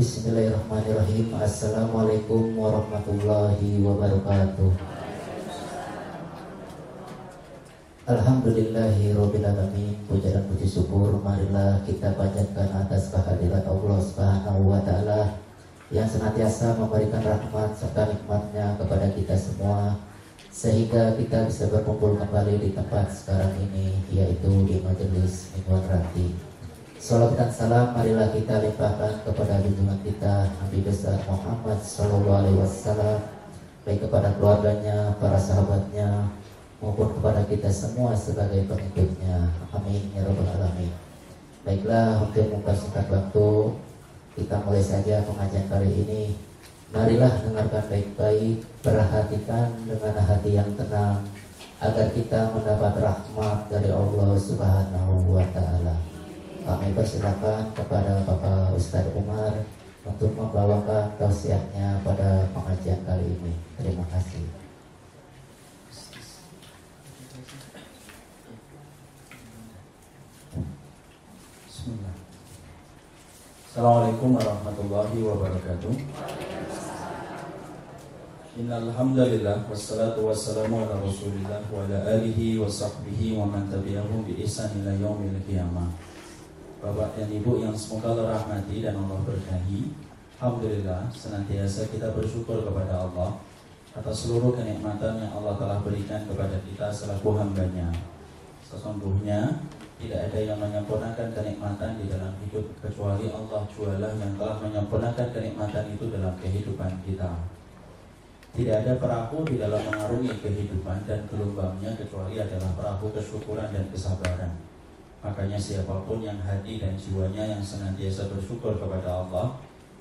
Bismillahirrahmanirrahim. Assalamualaikum warahmatullahi wabarakatuh. Alhamdulillahi Rabbil Alamin. Puja dan puji syukur. Marilah kita panjatkan atas kehadiran Allah Subhanahu wa Ta'ala Yang senantiasa memberikan rahmat serta nikmatnya kepada kita semua Sehingga kita bisa berkumpul kembali di tempat sekarang ini Yaitu di Majelis Minuan Rati Salam dan salam marilah kita limpahkan kepada junjungan kita Nabi besar Muhammad Sallallahu Alaihi Wasallam baik kepada keluarganya, para sahabatnya maupun kepada kita semua sebagai pengikutnya. Amin ya robbal alamin. Baiklah untuk mempersingkat waktu kita mulai saja pengajian kali ini. Marilah dengarkan baik-baik, perhatikan dengan hati yang tenang agar kita mendapat rahmat dari Allah Subhanahu wa taala. Kami persilakan kepada Bapak Ustadz Umar untuk membawakan tausiahnya pada pengajian kali ini. Terima kasih. Assalamualaikum warahmatullahi wabarakatuh. Innal hamdalillah wassalatu wassalamu ala Rasulillah wa ala alihi wa sahbihi wa man tabi'ahum bi ihsan ila yaumil qiyamah. Bapak dan Ibu yang semoga Allah rahmati dan Allah berkahi Alhamdulillah senantiasa kita bersyukur kepada Allah atas seluruh kenikmatan yang Allah telah berikan kepada kita selaku hambanya Sesungguhnya tidak ada yang menyempurnakan kenikmatan di dalam hidup kecuali Allah jualah yang telah menyempurnakan kenikmatan itu dalam kehidupan kita tidak ada perahu di dalam mengarungi kehidupan dan gelombangnya kecuali adalah perahu kesyukuran dan kesabaran. Makanya siapa pun yang hati dan jiwanya yang senantiasa bersyukur kepada Allah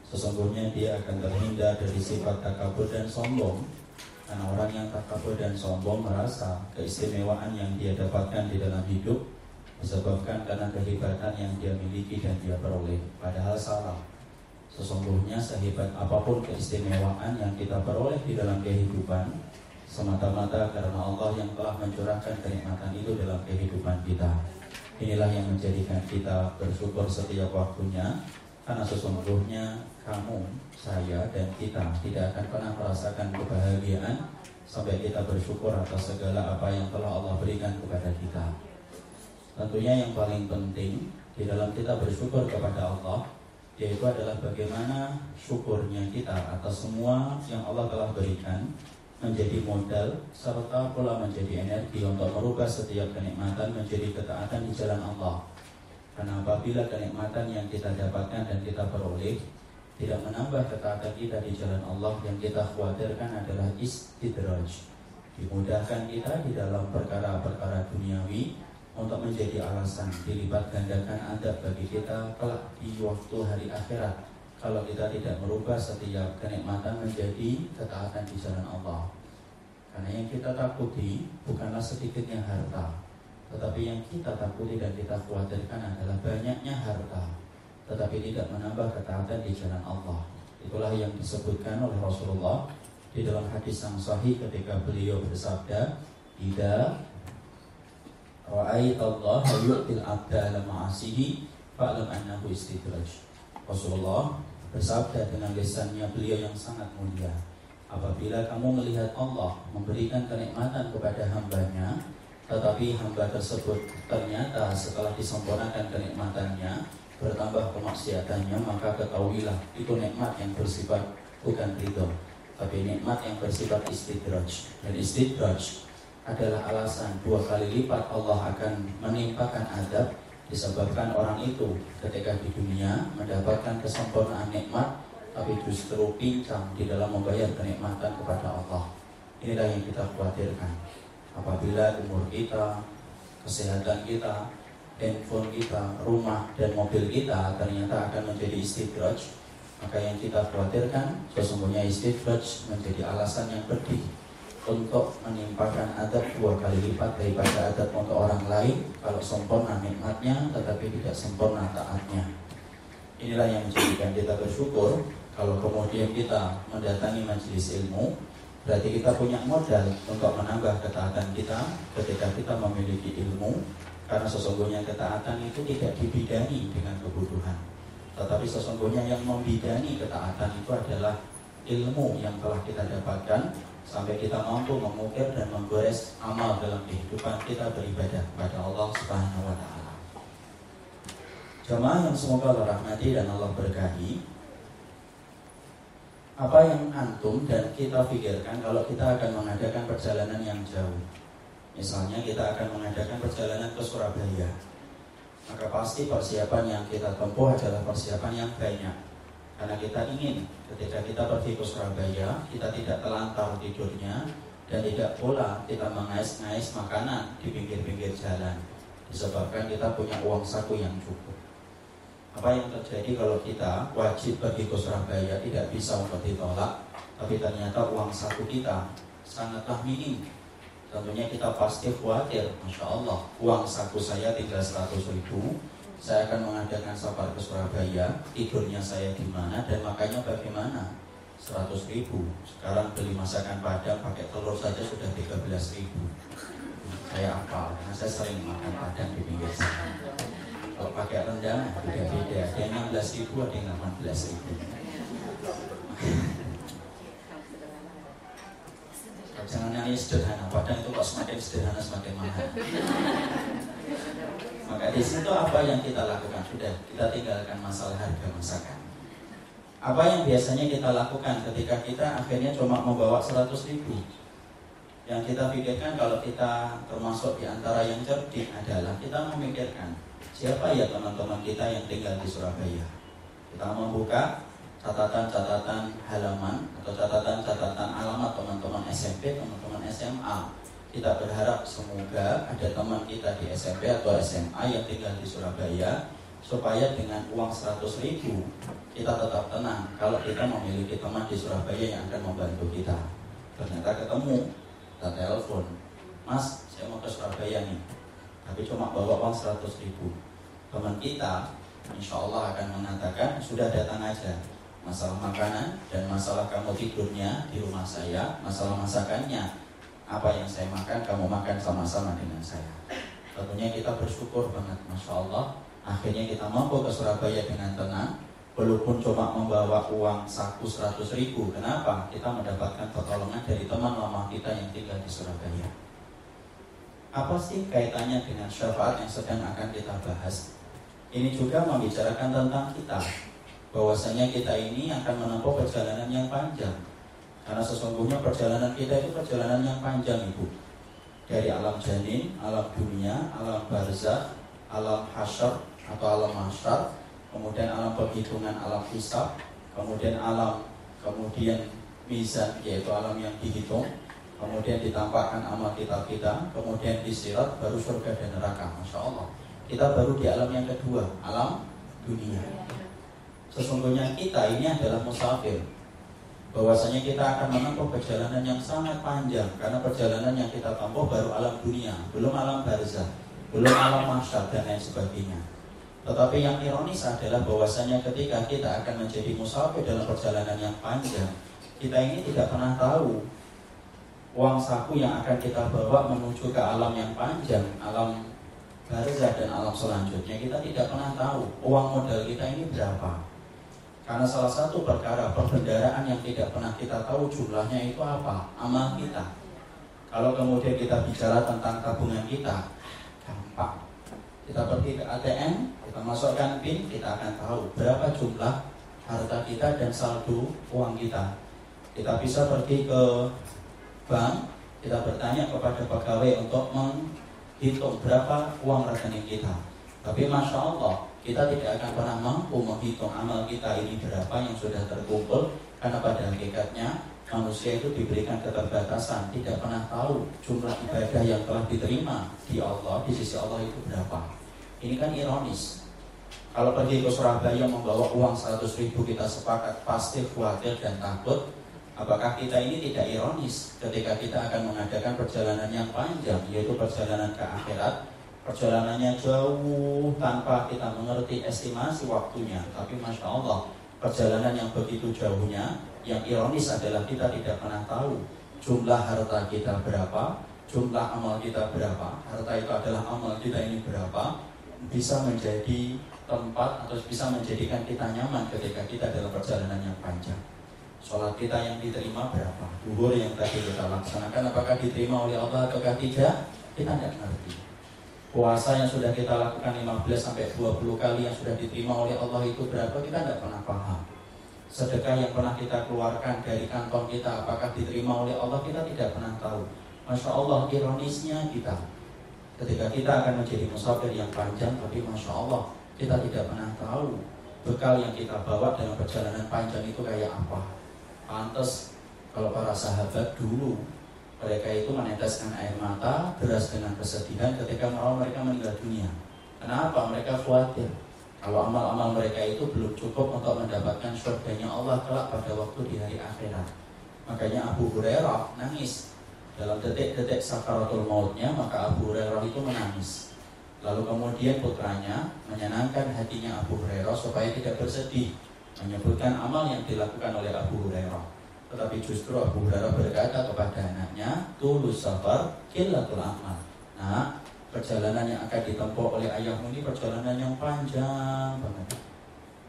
Sesungguhnya dia akan terhindar dari sifat takabur dan sombong. Karena orang yang takabur dan sombong merasa keistimewaan yang dia dapatkan di dalam hidup Disebabkan karena kehebatan yang dia miliki dan dia peroleh. Padahal salah. Sesungguhnya sehebat apa pun keistimewaan yang kita peroleh di dalam kehidupan Semata-mata karena Allah yang telah mencurahkan kenikmatan itu dalam kehidupan kita Inilah yang menjadikan kita bersyukur setiap waktunya Karena sesungguhnya kamu, saya, dan kita tidak akan pernah merasakan kebahagiaan Sampai kita bersyukur atas segala apa yang telah Allah berikan kepada kita. Tentunya yang paling penting di dalam kita bersyukur kepada Allah Yaitu adalah bagaimana syukurnya kita atas semua yang Allah telah berikan menjadi modal serta pula menjadi energi untuk merubah setiap kenikmatan menjadi ketaatan di jalan Allah. Karena apabila kenikmatan yang kita dapatkan dan kita peroleh tidak menambah ketaatan kita di jalan Allah yang kita khawatirkan adalah istidraj. Dimudahkan kita di dalam perkara-perkara duniawi untuk menjadi alasan dilipat gandakan adab bagi kita kelak di waktu hari akhirat kalau kita tidak merubah setiap kenikmatan menjadi ketaatan di jalan Allah. Karena yang kita takuti bukanlah sedikitnya harta, tetapi yang kita takuti dan kita khawatirkan adalah banyaknya harta, tetapi tidak menambah ketaatan di jalan Allah. Itulah yang disebutkan oleh Rasulullah di dalam hadis yang sahih ketika beliau bersabda, "Ida Allah yu'til abda lama asihi fa'lam annahu istidraj." Rasulullah bersabda dengan lisannya beliau yang sangat mulia. Apabila kamu melihat Allah memberikan kenikmatan kepada hambanya tetapi hamba tersebut ternyata setelah disempurnakan kenikmatannya bertambah kemaksiatannya maka ketahuilah itu nikmat yang bersifat bukan ridho tapi nikmat yang bersifat istidraj. Dan istidraj adalah alasan dua kali lipat Allah akan menimpakan adab disebabkan orang itu ketika di dunia mendapatkan kesempurnaan nikmat tapi justru pincang di dalam membayar kenikmatan kepada Allah. Inilah yang kita khawatirkan. Apabila umur kita, kesehatan kita, handphone kita, rumah dan mobil kita ternyata akan menjadi istidraj, maka yang kita khawatirkan sesungguhnya istidraj menjadi alasan yang pedih untuk menimpakan adab dua kali lipat daripada adab untuk orang lain. Kalau sempurna nikmatnya tetapi tidak sempurna taatnya. Inilah yang menjadikan kita bersyukur. Kalau kemudian kita mendatangi majelis ilmu berarti kita punya modal untuk menambah ketaatan kita ketika kita memiliki ilmu karena sesungguhnya ketaatan itu tidak dibidangi dengan kebutuhan. Tetapi sesungguhnya yang membidani ketaatan itu adalah ilmu yang telah kita dapatkan sampai kita mampu mengukir dan menggores amal dalam kehidupan kita beribadah kepada Allah Subhanahu wa taala. Jemaah yang semoga Allah rahmati dan Allah berkahi. Apa yang antum dan kita pikirkan kalau kita akan mengadakan perjalanan yang jauh? Misalnya kita akan mengadakan perjalanan ke Surabaya. Maka pasti persiapan yang kita tempuh adalah persiapan yang banyak karena kita ingin ketika kita pergi ke Surabaya, kita tidak telantar tidurnya dan tidak pula kita mengais-ngais makanan di pinggir-pinggir jalan. Disebabkan kita punya uang saku yang cukup. Apa yang terjadi kalau kita wajib pergi ke Surabaya tidak bisa untuk ditolak, tapi ternyata uang saku kita sangatlah minim. Tentunya kita pasti khawatir, Masya Allah, uang saku saya tinggal 100 ribu, saya akan mengadakan safar ke Surabaya. Tidurnya saya di mana dan makanya bagaimana? 100 ribu. Sekarang beli masakan padang pakai telur saja sudah 13 ribu. Saya apa karena saya sering makan padang di pinggir sana. Kalau pakai rendang beda-beda ada yang 16 ribu ada yang 18 ribu jangan nangis sederhana padang itu kok semakin sederhana semakin mahal maka di situ apa yang kita lakukan? Sudah, kita tinggalkan masalah harga masakan. Apa yang biasanya kita lakukan ketika kita akhirnya cuma membawa 100 ribu? Yang kita pikirkan kalau kita termasuk di antara yang cerdik adalah kita memikirkan siapa ya teman-teman kita yang tinggal di Surabaya. Kita membuka catatan-catatan halaman atau catatan-catatan alamat teman-teman SMP, teman-teman SMA kita berharap semoga ada teman kita di SMP atau SMA yang tinggal di Surabaya supaya dengan uang 100 ribu kita tetap tenang kalau kita memiliki teman di Surabaya yang akan membantu kita. Ternyata ketemu kita telepon mas saya mau ke Surabaya nih tapi cuma bawa uang 100 ribu. Teman kita insya Allah akan mengatakan sudah datang aja masalah makanan dan masalah kamu tidurnya di rumah saya masalah masakannya apa yang saya makan kamu makan sama-sama dengan saya. Tentunya kita bersyukur banget Masya Allah. Akhirnya kita mampu ke Surabaya dengan tenang walaupun cuma membawa uang saku 100 ribu. Kenapa? kita mendapatkan pertolongan dari teman lama kita yang tinggal di Surabaya. Apa sih kaitannya dengan syafaat yang sedang akan kita bahas? Ini juga membicarakan tentang kita bahwasanya kita ini akan menempuh perjalanan yang panjang. Karena sesungguhnya perjalanan kita itu perjalanan yang panjang Ibu. Dari alam janin, alam dunia, alam barzah, alam hasyar atau alam masyar Kemudian alam perhitungan, alam hisab Kemudian alam, kemudian mizan yaitu alam yang dihitung Kemudian ditampakkan amal kita kita Kemudian disirat baru surga dan neraka. Masya Allah. Kita baru di alam yang kedua Alam dunia Sesungguhnya kita ini adalah musafir. Bahwasanya kita akan menempuh perjalanan yang sangat panjang karena perjalanan yang kita tempuh baru alam dunia, belum alam barzah, belum alam masyar dan lain sebagainya. Tetapi yang ironis adalah bahwasanya ketika kita akan menjadi musafir dalam perjalanan yang panjang, kita ini tidak pernah tahu uang saku yang akan kita bawa menuju ke alam yang panjang, alam barzah dan alam selanjutnya. Kita tidak pernah tahu uang modal kita ini berapa karena salah satu perkara perbendaraan yang tidak pernah kita tahu jumlahnya itu apa? Amal kita. Kalau kemudian kita bicara tentang tabungan kita, gampang. Kita pergi ke ATM, kita masukkan PIN, kita akan tahu berapa jumlah harta kita dan saldo uang kita. Kita bisa pergi ke bank, kita bertanya kepada pegawai untuk menghitung berapa uang rekening kita. Tapi masya Allah, kita tidak akan pernah mampu menghitung amal kita ini berapa yang sudah terkumpul karena pada hakikatnya manusia itu diberikan keterbatasan tidak pernah tahu jumlah ibadah yang telah diterima di Allah di sisi Allah itu berapa. Ini kan ironis. Kalau pergi ke Surabaya membawa uang 100 ribu kita sepakat pasti khawatir dan takut. Apakah kita ini tidak ironis ketika kita akan mengadakan perjalanan yang panjang yaitu perjalanan ke akhirat perjalanannya jauh tanpa kita mengerti estimasi waktunya. Tapi masya Allah, perjalanan yang begitu jauhnya, yang ironis adalah kita tidak pernah tahu jumlah harta kita berapa, jumlah amal kita berapa. Harta itu adalah amal kita ini berapa. bisa menjadi tempat atau bisa menjadikan kita nyaman ketika kita dalam perjalanan yang panjang. Sholat kita yang diterima berapa? Duhur yang tadi kita laksanakan apakah diterima oleh Allah atau tidak? Kita tidak ngerti. Puasa yang sudah kita lakukan 15 sampai 20 kali yang sudah diterima oleh Allah itu berapa? Kita tidak pernah paham. Sedekah yang pernah kita keluarkan dari kantong kita apakah diterima oleh Allah kita tidak pernah tahu. Masya Allah ironisnya kita ketika kita akan menjadi musafir yang panjang tapi Masya Allah kita tidak pernah tahu bekal yang kita bawa dalam perjalanan panjang itu kayak apa pantas kalau para sahabat dulu mereka itu meneteskan air mata deras dengan kesedihan ketika malam mereka meninggal dunia kenapa mereka khawatir kalau amal-amal mereka itu belum cukup untuk mendapatkan surganya Allah kelak pada waktu di hari akhirat. Makanya Abu Hurairah nangis dalam detik-detik sakaratul mautnya, maka Abu Hurairah itu menangis. Lalu kemudian putranya menyenangkan hatinya Abu Hurairah supaya tidak bersedih, menyebutkan amal yang dilakukan oleh Abu Hurairah. Tetapi justru Abu Hurairah berkata kepada anaknya, tulus safar, killatul amal. Nah, perjalanan yang akan ditempuh oleh ayahmu ini perjalanan yang panjang banget.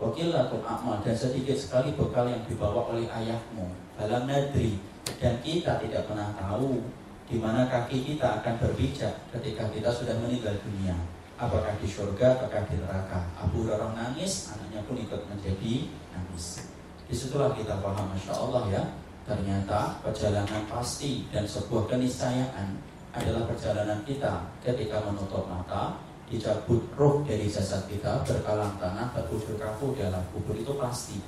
Wakilatul amal dan sedikit sekali bekal yang dibawa oleh ayahmu dalam negeri dan kita tidak pernah tahu di mana kaki kita akan berpijak ketika kita sudah meninggal dunia. Apakah di surga, apakah di neraka. Abu Hurairah nangis, anaknya pun ikut menjadi nangis. Di situlah kita paham, Masya Allah ya, ternyata perjalanan pasti dan sebuah keniscayaan adalah perjalanan kita ketika menutup mata dicabut roh dari jasad kita berkalang tanah terbujur kaku dalam kubur itu pasti.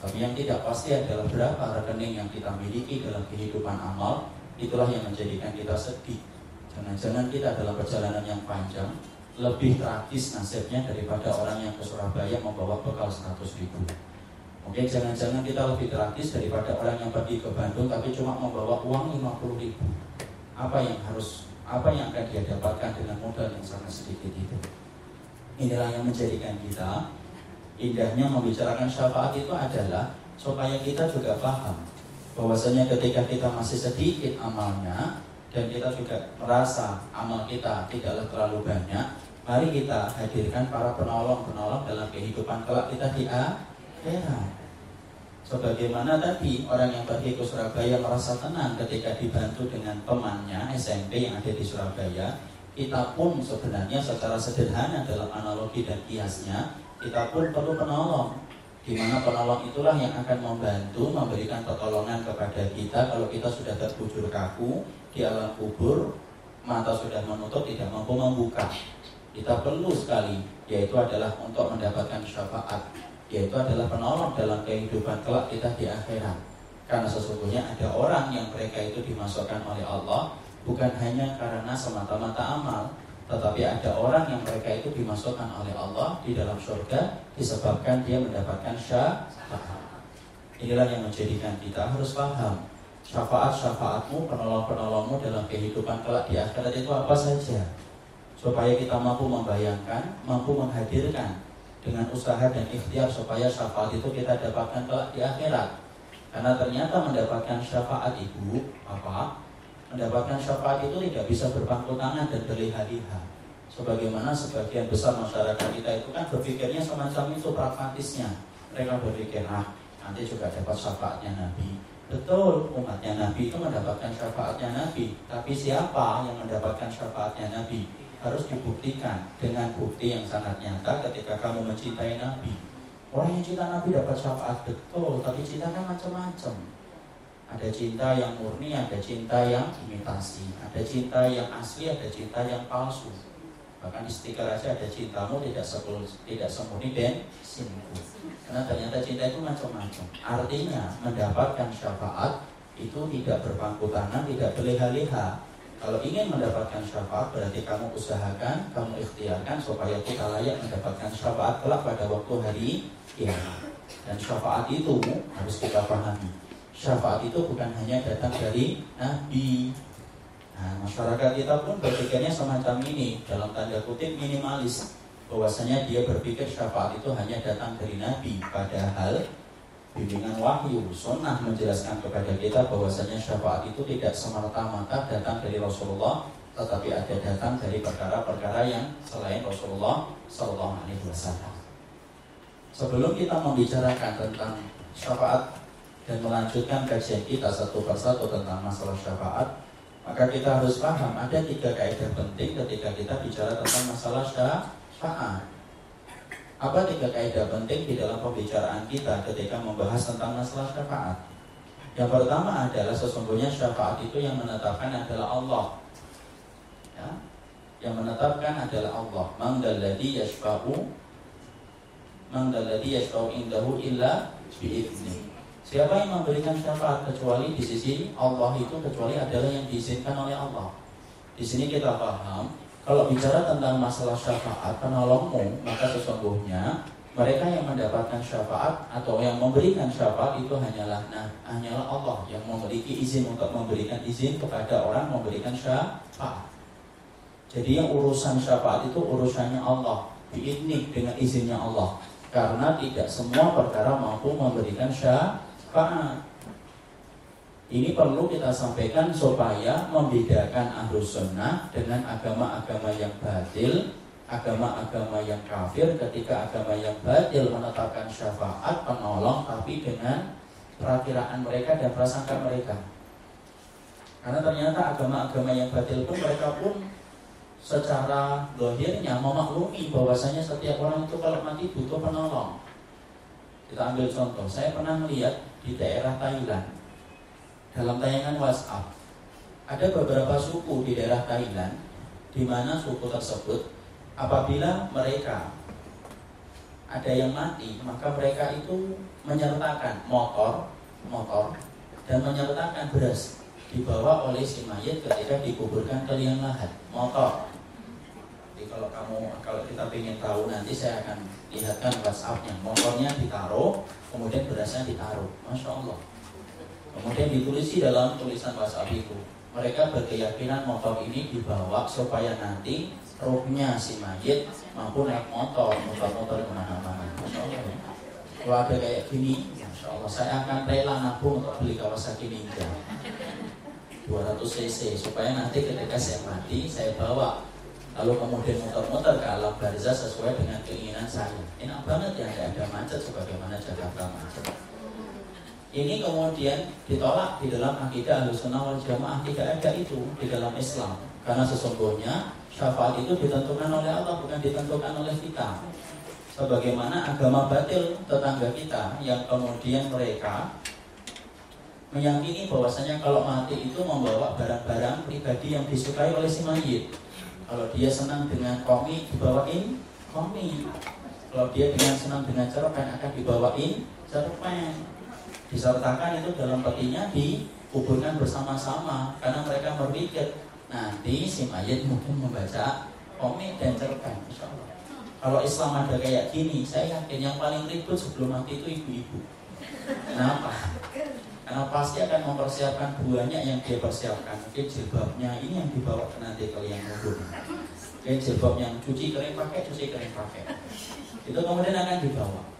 Tapi yang tidak pasti adalah berapa rekening yang kita miliki dalam kehidupan amal itulah yang menjadikan kita sedih. Jangan-jangan kita dalam perjalanan yang panjang lebih tragis nasibnya daripada orang yang ke Surabaya membawa bekal 100 ribu Mungkin jangan-jangan kita lebih tragis daripada orang yang pergi ke Bandung tapi cuma membawa uang 50 ribu apa yang harus apa yang akan dia dapatkan dengan modal yang sangat sedikit itu. Inilah yang menjadikan kita indahnya membicarakan syafaat itu adalah supaya kita juga paham bahwasanya ketika kita masih sedikit amalnya dan kita juga merasa amal kita tidaklah terlalu banyak, mari kita hadirkan para penolong-penolong dalam kehidupan kelak kita di akhirat. Sebagaimana tadi orang yang pergi ke Surabaya merasa tenang ketika dibantu dengan temannya SMP yang ada di Surabaya, kita pun sebenarnya secara sederhana dalam analogi dan kiasnya, kita pun perlu penolong. Di mana penolong itulah yang akan membantu memberikan pertolongan kepada kita kalau kita sudah terbujur kaku di alam kubur, mata sudah menutup tidak mampu membuka. Kita perlu sekali, yaitu adalah untuk mendapatkan syafaat yaitu adalah penolong dalam kehidupan kelak kita di akhirat. Karena sesungguhnya ada orang yang mereka itu dimasukkan oleh Allah bukan hanya karena semata-mata amal, tetapi ada orang yang mereka itu dimasukkan oleh Allah di dalam surga disebabkan dia mendapatkan syafaat. Inilah yang menjadikan kita harus paham syafaat-syafaatmu, penolong-penolongmu dalam kehidupan kelak di akhirat itu apa saja supaya kita mampu membayangkan, mampu menghadirkan dengan usaha dan ikhtiar supaya syafaat itu kita dapatkan kelak di akhirat. Karena ternyata mendapatkan syafaat itu apa? Mendapatkan syafaat itu tidak bisa berpangku tangan dan berliha-liha. Sebagaimana sebagian besar masyarakat kita itu kan berpikirnya semacam itu pragmatisnya. Mereka berpikir, ah nanti juga dapat syafaatnya Nabi. Betul, umatnya Nabi itu mendapatkan syafaatnya Nabi. Tapi siapa yang mendapatkan syafaatnya Nabi? Harus dibuktikan dengan bukti yang sangat nyata ketika kamu mencintai Nabi. Orang yang cinta Nabi dapat syafaat betul, tapi cinta kan macam-macam. Ada cinta yang murni, ada cinta yang imitasi, ada cinta yang asli, ada cinta yang palsu. Bahkan di stiker aja ada cintamu tidak sepul, tidak semurni dan sinku. Karena ternyata cinta itu macam-macam. Artinya mendapatkan syafaat itu tidak berpangku tangan, tidak berleha-leha, kalau ingin mendapatkan syafaat berarti kamu usahakan, kamu ikhtiarkan supaya kita layak mendapatkan syafaat kelak pada waktu hari kiamat. Dan syafaat itu harus kita pahami. Syafaat itu bukan hanya datang dari Nabi. Nah, masyarakat kita pun berpikirnya semacam ini dalam tanda kutip minimalis bahwasanya dia berpikir syafaat itu hanya datang dari Nabi padahal bimbingan wahyu sunnah menjelaskan kepada kita bahwasanya syafaat itu tidak semata-mata datang dari Rasulullah tetapi ada datang dari perkara-perkara yang selain Rasulullah Shallallahu Alaihi Wasallam. Sebelum kita membicarakan tentang syafaat dan melanjutkan kajian kita satu persatu tentang masalah syafaat, maka kita harus paham ada tiga kaidah penting ketika kita bicara tentang masalah syafaat. Apa tiga kaidah penting di dalam pembicaraan kita ketika membahas tentang masalah syafaat? Yang pertama adalah sesungguhnya syafaat itu yang menetapkan adalah Allah. Ya? Yang menetapkan adalah Allah. Mangdalladhi yashfa'u Mangdalladhi yashfa'u indahu illa bi'ibni Siapa yang memberikan syafaat kecuali di sisi Allah itu kecuali adalah yang diizinkan oleh Allah. Di sini kita paham kalau bicara tentang masalah syafaat penolongmu maka sesungguhnya mereka yang mendapatkan syafaat atau yang memberikan syafaat itu hanyalah nah hanyalah Allah yang memiliki izin untuk memberikan izin kepada orang memberikan syafaat. Jadi yang urusan syafaat itu urusannya Allah, ini dengan izinnya Allah. Karena tidak semua perkara mampu memberikan syafaat Fa'at ini perlu kita sampaikan supaya membedakan ahlus dengan agama-agama yang batil agama-agama yang kafir ketika agama yang batil menetapkan syafaat penolong tapi dengan perakiraan mereka dan prasangka mereka. Karena ternyata agama-agama yang batil pun mereka pun secara dohirnya memaklumi bahwasanya setiap orang itu kalau mati butuh penolong. Kita ambil contoh, saya pernah melihat di daerah Thailand dalam tayangan WhatsApp ada beberapa suku di daerah Thailand di mana suku tersebut apabila mereka ada yang mati maka mereka itu menyertakan motor motor dan menyertakan beras dibawa oleh si mayat ketika dikuburkan ke liang lahat. Motor. Jadi kalau kamu kalau kita ingin tahu nanti saya akan lihatkan WhatsAppnya. Motornya ditaruh kemudian berasnya ditaruh. Masya Allah kemudian ditulis di dalam tulisan WhatsApp itu mereka berkeyakinan motor ini dibawa supaya nanti rohnya si mayit mampu naik motor motor-motor ke mana-mana kalau ada kayak gini Allah saya akan rela nabung untuk beli Kawasaki Ninja 200 cc supaya nanti ketika saya mati saya bawa. Lalu kemudian muter-muter ke alam barzah sesuai dengan keinginan saya. Enak banget ya tidak ada macet sebagaimana Jakarta macet ini kemudian ditolak di dalam akidah sunnah wal jamaah tidak ada itu di dalam Islam karena sesungguhnya syafaat itu ditentukan oleh Allah bukan ditentukan oleh kita sebagaimana agama batil tetangga kita yang kemudian mereka meyakini bahwasanya kalau mati itu membawa barang-barang pribadi yang disukai oleh si mayit kalau dia senang dengan komik dibawain komik. Kalau dia dengan senang dengan cerpen akan dibawain cerpen. Disertakan itu dalam petinya dikuburkan bersama-sama karena mereka berpikir nanti si mayat mungkin membaca komik dan cerpen. Kalau Islam ada kayak gini, saya yakin yang paling ribut sebelum mati itu ibu-ibu. Kenapa? Karena pasti akan mempersiapkan buahnya yang dia persiapkan. Mungkin jilbabnya ini yang dibawa ke nanti yang kubur. Mungkin jilbab yang cuci kering pakai, cuci kering pakai. Itu kemudian akan dibawa.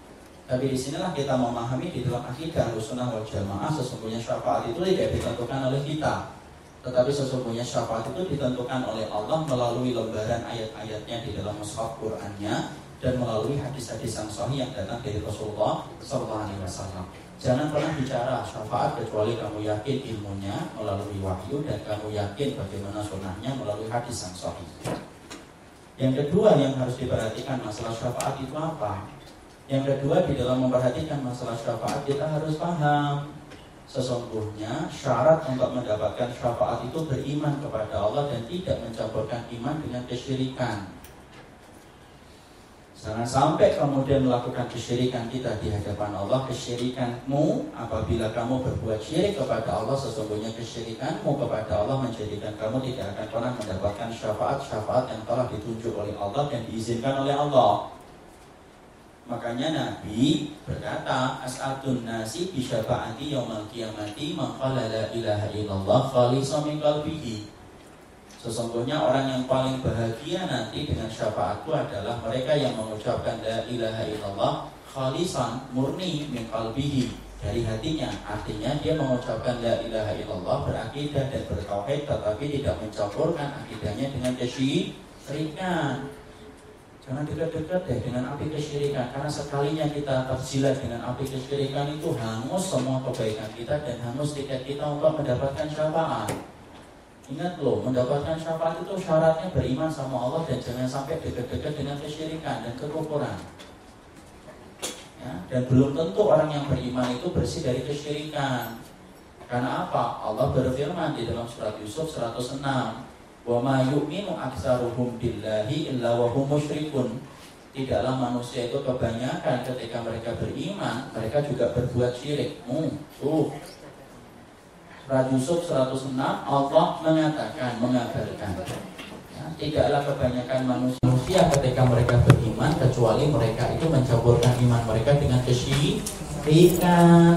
Tapi di sinilah kita memahami di dalam akidah sunnah wal jamaah sesungguhnya syafaat itu tidak ditentukan oleh kita. Tetapi sesungguhnya syafaat itu ditentukan oleh Allah melalui lembaran ayat-ayatnya di dalam mushaf Qur'annya dan melalui hadis-hadis yang sahih yang datang dari Rasulullah SAW. Jangan pernah bicara syafaat kecuali kamu yakin ilmunya melalui wahyu dan kamu yakin bagaimana sunnahnya melalui hadis yang sahih. Yang kedua yang harus diperhatikan masalah syafaat itu apa? Yang kedua di dalam memperhatikan masalah syafaat kita harus paham Sesungguhnya syarat untuk mendapatkan syafaat itu beriman kepada Allah dan tidak mencampurkan iman dengan kesyirikan. Jangan sampai kemudian melakukan kesyirikan kita di hadapan Allah Kesyirikanmu apabila kamu berbuat syirik kepada Allah Sesungguhnya kesyirikanmu kepada Allah menjadikan kamu tidak akan pernah mendapatkan syafaat-syafaat yang telah ditunjuk oleh Allah dan diizinkan oleh Allah Makanya Nabi berkata As'atun nasi bisyafaati yawmal qiyamati Man qala la ilaha illallah khalisa min qalbihi. Sesungguhnya orang yang paling bahagia nanti dengan syafaatku adalah mereka yang mengucapkan la ilaha illallah khalisan murni min qalbihi. Dari hatinya artinya dia mengucapkan la ilaha illallah berakidah dan bertauhid tetapi tidak mencampurkan akidahnya dengan kesyirikan jangan dekat-dekat deh dengan api kesyirikan karena sekalinya kita terjilat dengan api kesyirikan itu hangus semua kebaikan kita dan hangus tiket kita untuk mendapatkan syafaat Ingat loh, mendapatkan syafaat itu syaratnya beriman sama Allah dan jangan sampai dekat-dekat dengan kesyirikan dan kekufuran. Ya, dan belum tentu orang yang beriman itu bersih dari kesyirikan. Karena apa? Allah berfirman di dalam surat Yusuf 106, "Wa ma yu'minu aktsaruhum billahi illa wa hum musyrikun." Tidaklah manusia itu kebanyakan ketika mereka beriman, mereka juga berbuat syirik. Tuh, Surat Yusuf 106 Allah mengatakan, mengabarkan ya, Tidaklah kebanyakan manusia ketika mereka beriman Kecuali mereka itu mencampurkan iman mereka dengan kesyirikan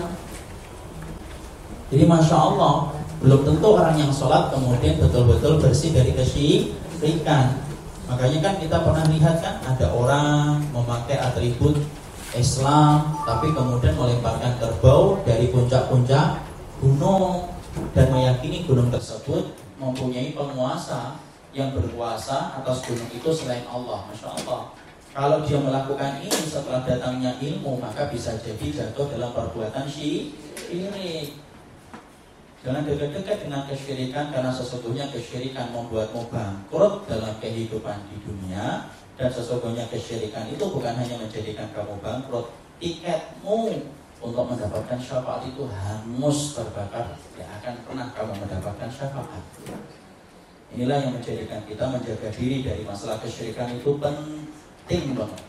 Jadi Masya Allah Belum tentu orang yang sholat kemudian betul-betul bersih dari kesyirikan Makanya kan kita pernah lihat kan Ada orang memakai atribut Islam Tapi kemudian melemparkan kerbau dari puncak-puncak gunung dan meyakini gunung tersebut mempunyai penguasa yang berkuasa atas gunung itu selain Allah, masya Allah. Kalau dia melakukan ini setelah datangnya ilmu, maka bisa jadi jatuh dalam perbuatan syirik. Jangan dekat-dekat dengan kesyirikan karena sesungguhnya kesyirikan membuatmu bangkrut dalam kehidupan di dunia dan sesungguhnya kesyirikan itu bukan hanya menjadikan kamu bangkrut, tiketmu untuk mendapatkan syafaat itu hangus terbakar tidak akan pernah kamu mendapatkan syafaat. Inilah yang menjadikan kita menjaga diri dari masalah kesyirikan itu penting banget.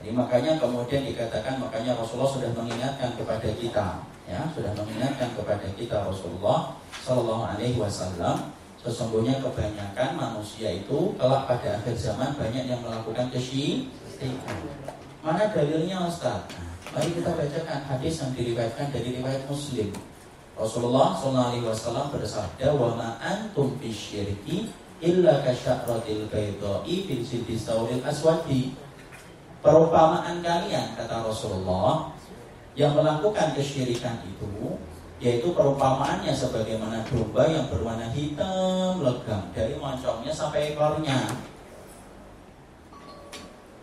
Jadi makanya kemudian dikatakan makanya Rasulullah sudah mengingatkan kepada kita ya sudah mengingatkan kepada kita Rasulullah Shallallahu Alaihi Wasallam sesungguhnya kebanyakan manusia itu kelak pada akhir zaman banyak yang melakukan kesyirikan mana dalilnya Ustaz? Mari kita bacakan hadis yang diriwayatkan dari riwayat Muslim. Rasulullah SAW bersabda, "Wa ma antum bisyirki illa kasyaratil baydai fil sawil aswadi." Perumpamaan kalian kata Rasulullah yang melakukan kesyirikan itu yaitu perumpamaannya sebagaimana domba yang berwarna hitam legam dari moncongnya sampai ekornya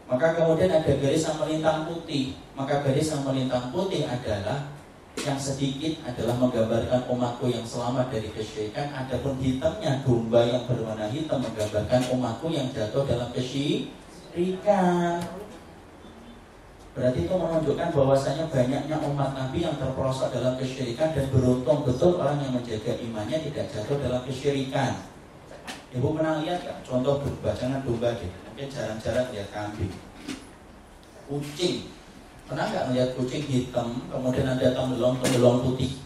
maka kemudian ada garis yang melintang putih. Maka garis yang melintang putih adalah yang sedikit adalah menggambarkan umatku yang selamat dari kesyirikan. Adapun hitamnya domba yang berwarna hitam menggambarkan umatku yang jatuh dalam kesyirikan. Berarti itu menunjukkan bahwasanya banyaknya umat Nabi yang terperosok dalam kesyirikan dan beruntung betul orang yang menjaga imannya tidak jatuh dalam kesyirikan. Ibu pernah lihat kan? Contoh domba, jangan domba deh. Mungkin jarang-jarang lihat kambing. Kucing. Pernah nggak melihat kucing hitam, kemudian ada tembelong-tembelong putih?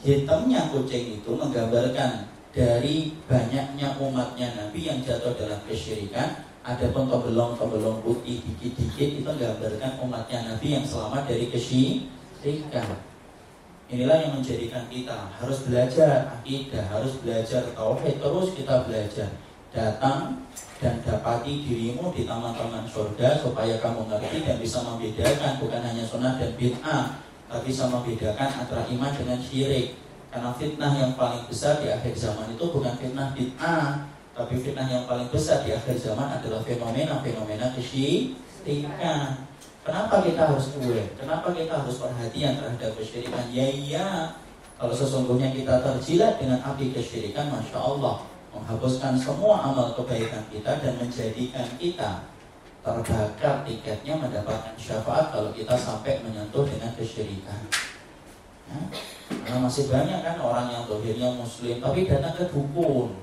Hitamnya kucing itu menggambarkan dari banyaknya umatnya Nabi yang jatuh dalam kesyirikan ada pun tembelong-tembelong putih dikit-dikit itu menggambarkan umatnya Nabi yang selamat dari kesyirikan Inilah yang menjadikan kita harus belajar akidah, harus belajar tauhid, terus kita belajar. Datang dan dapati dirimu di taman-taman surga supaya kamu ngerti dan bisa membedakan bukan hanya sunnah dan bid'ah, tapi bisa membedakan antara iman dengan syirik. Karena fitnah yang paling besar di akhir zaman itu bukan fitnah bid'ah, tapi fitnah yang paling besar di akhir zaman adalah fenomena-fenomena kesyirikan. Kenapa kita harus aware? Kenapa kita harus perhatian terhadap kesyirikan? Ya iya, kalau sesungguhnya kita terjilat dengan api kesyirikan, masya Allah, menghapuskan semua amal kebaikan kita dan menjadikan kita terbakar tiketnya mendapatkan syafaat kalau kita sampai menyentuh dengan kesyirikan. Ya? Karena masih banyak kan orang yang dohirnya muslim tapi datang ke dukun.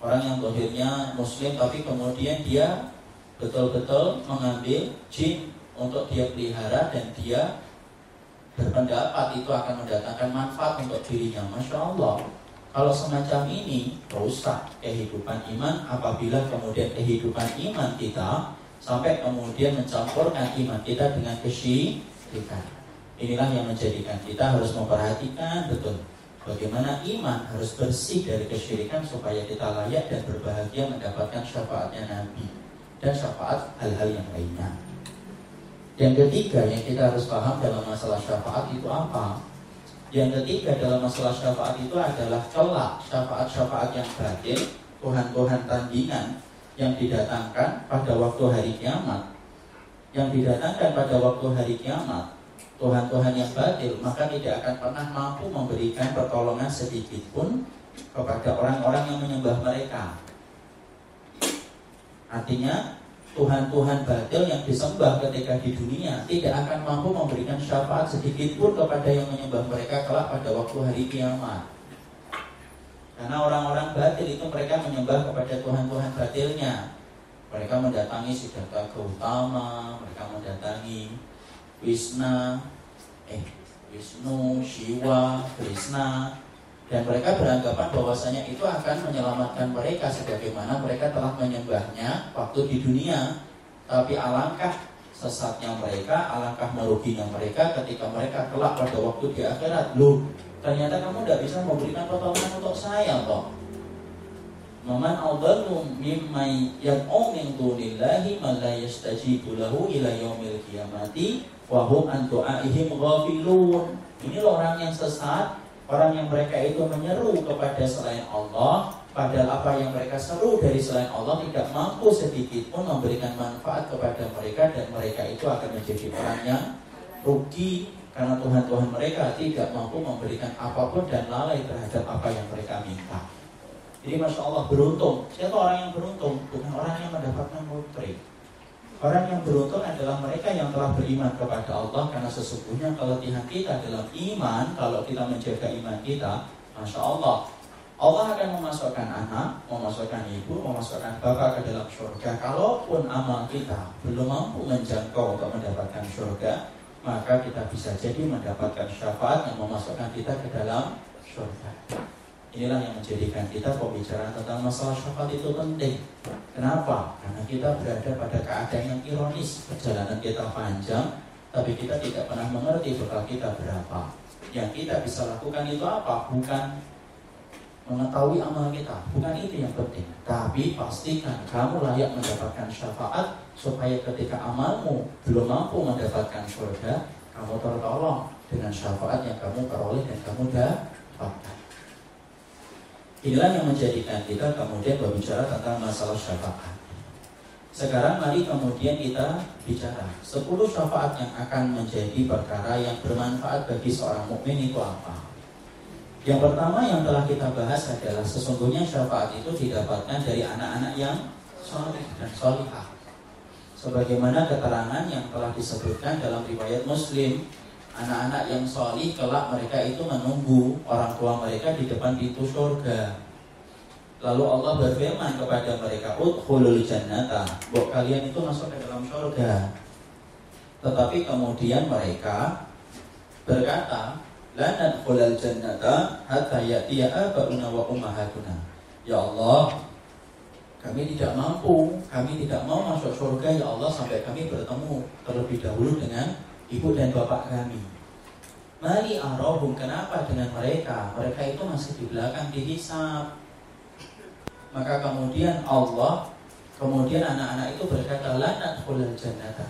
Orang yang dohirnya muslim tapi kemudian dia betul-betul mengambil jin untuk dia pelihara dan dia berpendapat itu akan mendatangkan manfaat untuk dirinya. Masya Allah. Kalau semacam ini rusak kehidupan iman apabila kemudian kehidupan iman kita sampai kemudian mencampurkan iman kita dengan kesyirikan. Inilah yang menjadikan kita harus memperhatikan betul bagaimana iman harus bersih dari kesyirikan supaya kita layak dan berbahagia mendapatkan syafaatnya Nabi dan syafaat hal-hal yang lainnya. Yang ketiga yang kita harus paham dalam masalah syafaat itu apa? Yang ketiga dalam masalah syafaat itu adalah kelak syafaat-syafaat yang batil, Tuhan-Tuhan tandingan yang didatangkan pada waktu hari kiamat. Yang didatangkan pada waktu hari kiamat, Tuhan-Tuhan yang batil, maka tidak akan pernah mampu memberikan pertolongan sedikit pun kepada orang-orang yang menyembah mereka. Artinya Tuhan-Tuhan batil yang disembah ketika di dunia tidak akan mampu memberikan syafaat sedikit pun kepada yang menyembah mereka kelak pada waktu hari kiamat. Karena orang-orang batil itu mereka menyembah kepada Tuhan-Tuhan batilnya. Mereka mendatangi Siddhartha Gautama, mereka mendatangi Wisna, eh Wisnu, Shiva, Krishna, dan mereka beranggapan bahwasanya itu akan menyelamatkan mereka sebagaimana mereka telah menyembahnya waktu di dunia. Tapi alangkah sesatnya mereka, alangkah meruginya mereka ketika mereka kelak pada waktu di akhirat. Loh, ternyata kamu tidak bisa memberikan pertolongan untuk saya toh. Maman adallu mimma yad'u min dunillahi man la yastajibu lahu ila yaumil qiyamati wa hum an du'aihim ghafilun. Ini orang yang sesat Orang yang mereka itu menyeru kepada selain Allah Padahal apa yang mereka seru dari selain Allah Tidak mampu sedikit pun memberikan manfaat kepada mereka Dan mereka itu akan menjadi orang yang rugi Karena Tuhan-Tuhan mereka tidak mampu memberikan apa pun Dan lalai terhadap apa yang mereka minta Jadi Masya Allah beruntung Siapa orang yang beruntung? Bukan orang yang mendapatkan putri Orang yang beruntung adalah mereka yang telah beriman kepada Allah karena sesungguhnya keletihan kita dalam iman, kalau kita menjaga iman kita, masya Allah, Allah akan memasukkan anak, memasukkan ibu, memasukkan bapak ke dalam surga. Kalaupun amal kita belum mampu menjangkau untuk mendapatkan surga, maka kita bisa jadi mendapatkan syafaat yang memasukkan kita ke dalam surga. Inilah yang menjadikan kita pembicaraan tentang masalah syafaat itu penting. Kenapa? Karena kita berada pada keadaan yang ironis. Perjalanan kita panjang, tapi kita tidak pernah mengerti bekal kita berapa. Yang kita bisa lakukan itu apa? Bukan mengetahui amal kita. Bukan itu yang penting. Tapi pastikan kamu layak mendapatkan syafaat supaya ketika amalmu belum mampu mendapatkan surga, kamu tertolong dengan syafaat yang kamu peroleh dan kamu dapatkan. Inilah yang menjadikan kita kemudian berbicara tentang masalah syafaat. Sekarang mari kemudian kita bicara 10 syafaat yang akan menjadi perkara yang bermanfaat bagi seorang mukmin itu apa? Yang pertama yang telah kita bahas adalah sesungguhnya syafaat itu didapatkan dari anak-anak yang soleh dan solihah. Sebagaimana keterangan yang telah disebutkan dalam riwayat Muslim anak-anak yang solih kelak mereka itu menunggu orang tua mereka di depan pintu surga. Lalu Allah berfirman kepada mereka, "Udkhulul jannata." Buat kalian itu masuk ke dalam surga. Tetapi kemudian mereka berkata, "La nadkhulul jannata hatta ya'tiya aba'una wa ummahatuna." Ya Allah, kami tidak mampu, kami tidak mau masuk surga ya Allah sampai kami bertemu terlebih dahulu dengan ibu dan bapak kami. Mari arohum, kenapa dengan mereka? Mereka itu masih di belakang dihisap. Maka kemudian Allah, kemudian anak-anak itu berkata, lanat kulal jannata.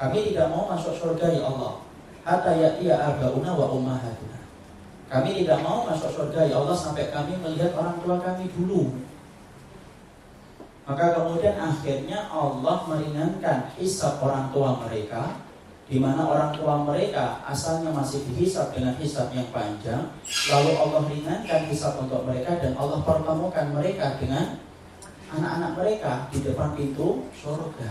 Kami tidak mau masuk surga ya Allah. Hatta ya'tiya abauna wa ummahatuna. Kami tidak mau masuk surga ya Allah sampai kami melihat orang tua kami dulu. Maka kemudian akhirnya Allah meringankan hisap orang tua mereka di mana orang tua mereka asalnya masih dihisap dengan hisap yang panjang, lalu Allah ringankan hisap untuk mereka dan Allah pertemukan mereka dengan anak-anak mereka di depan pintu surga.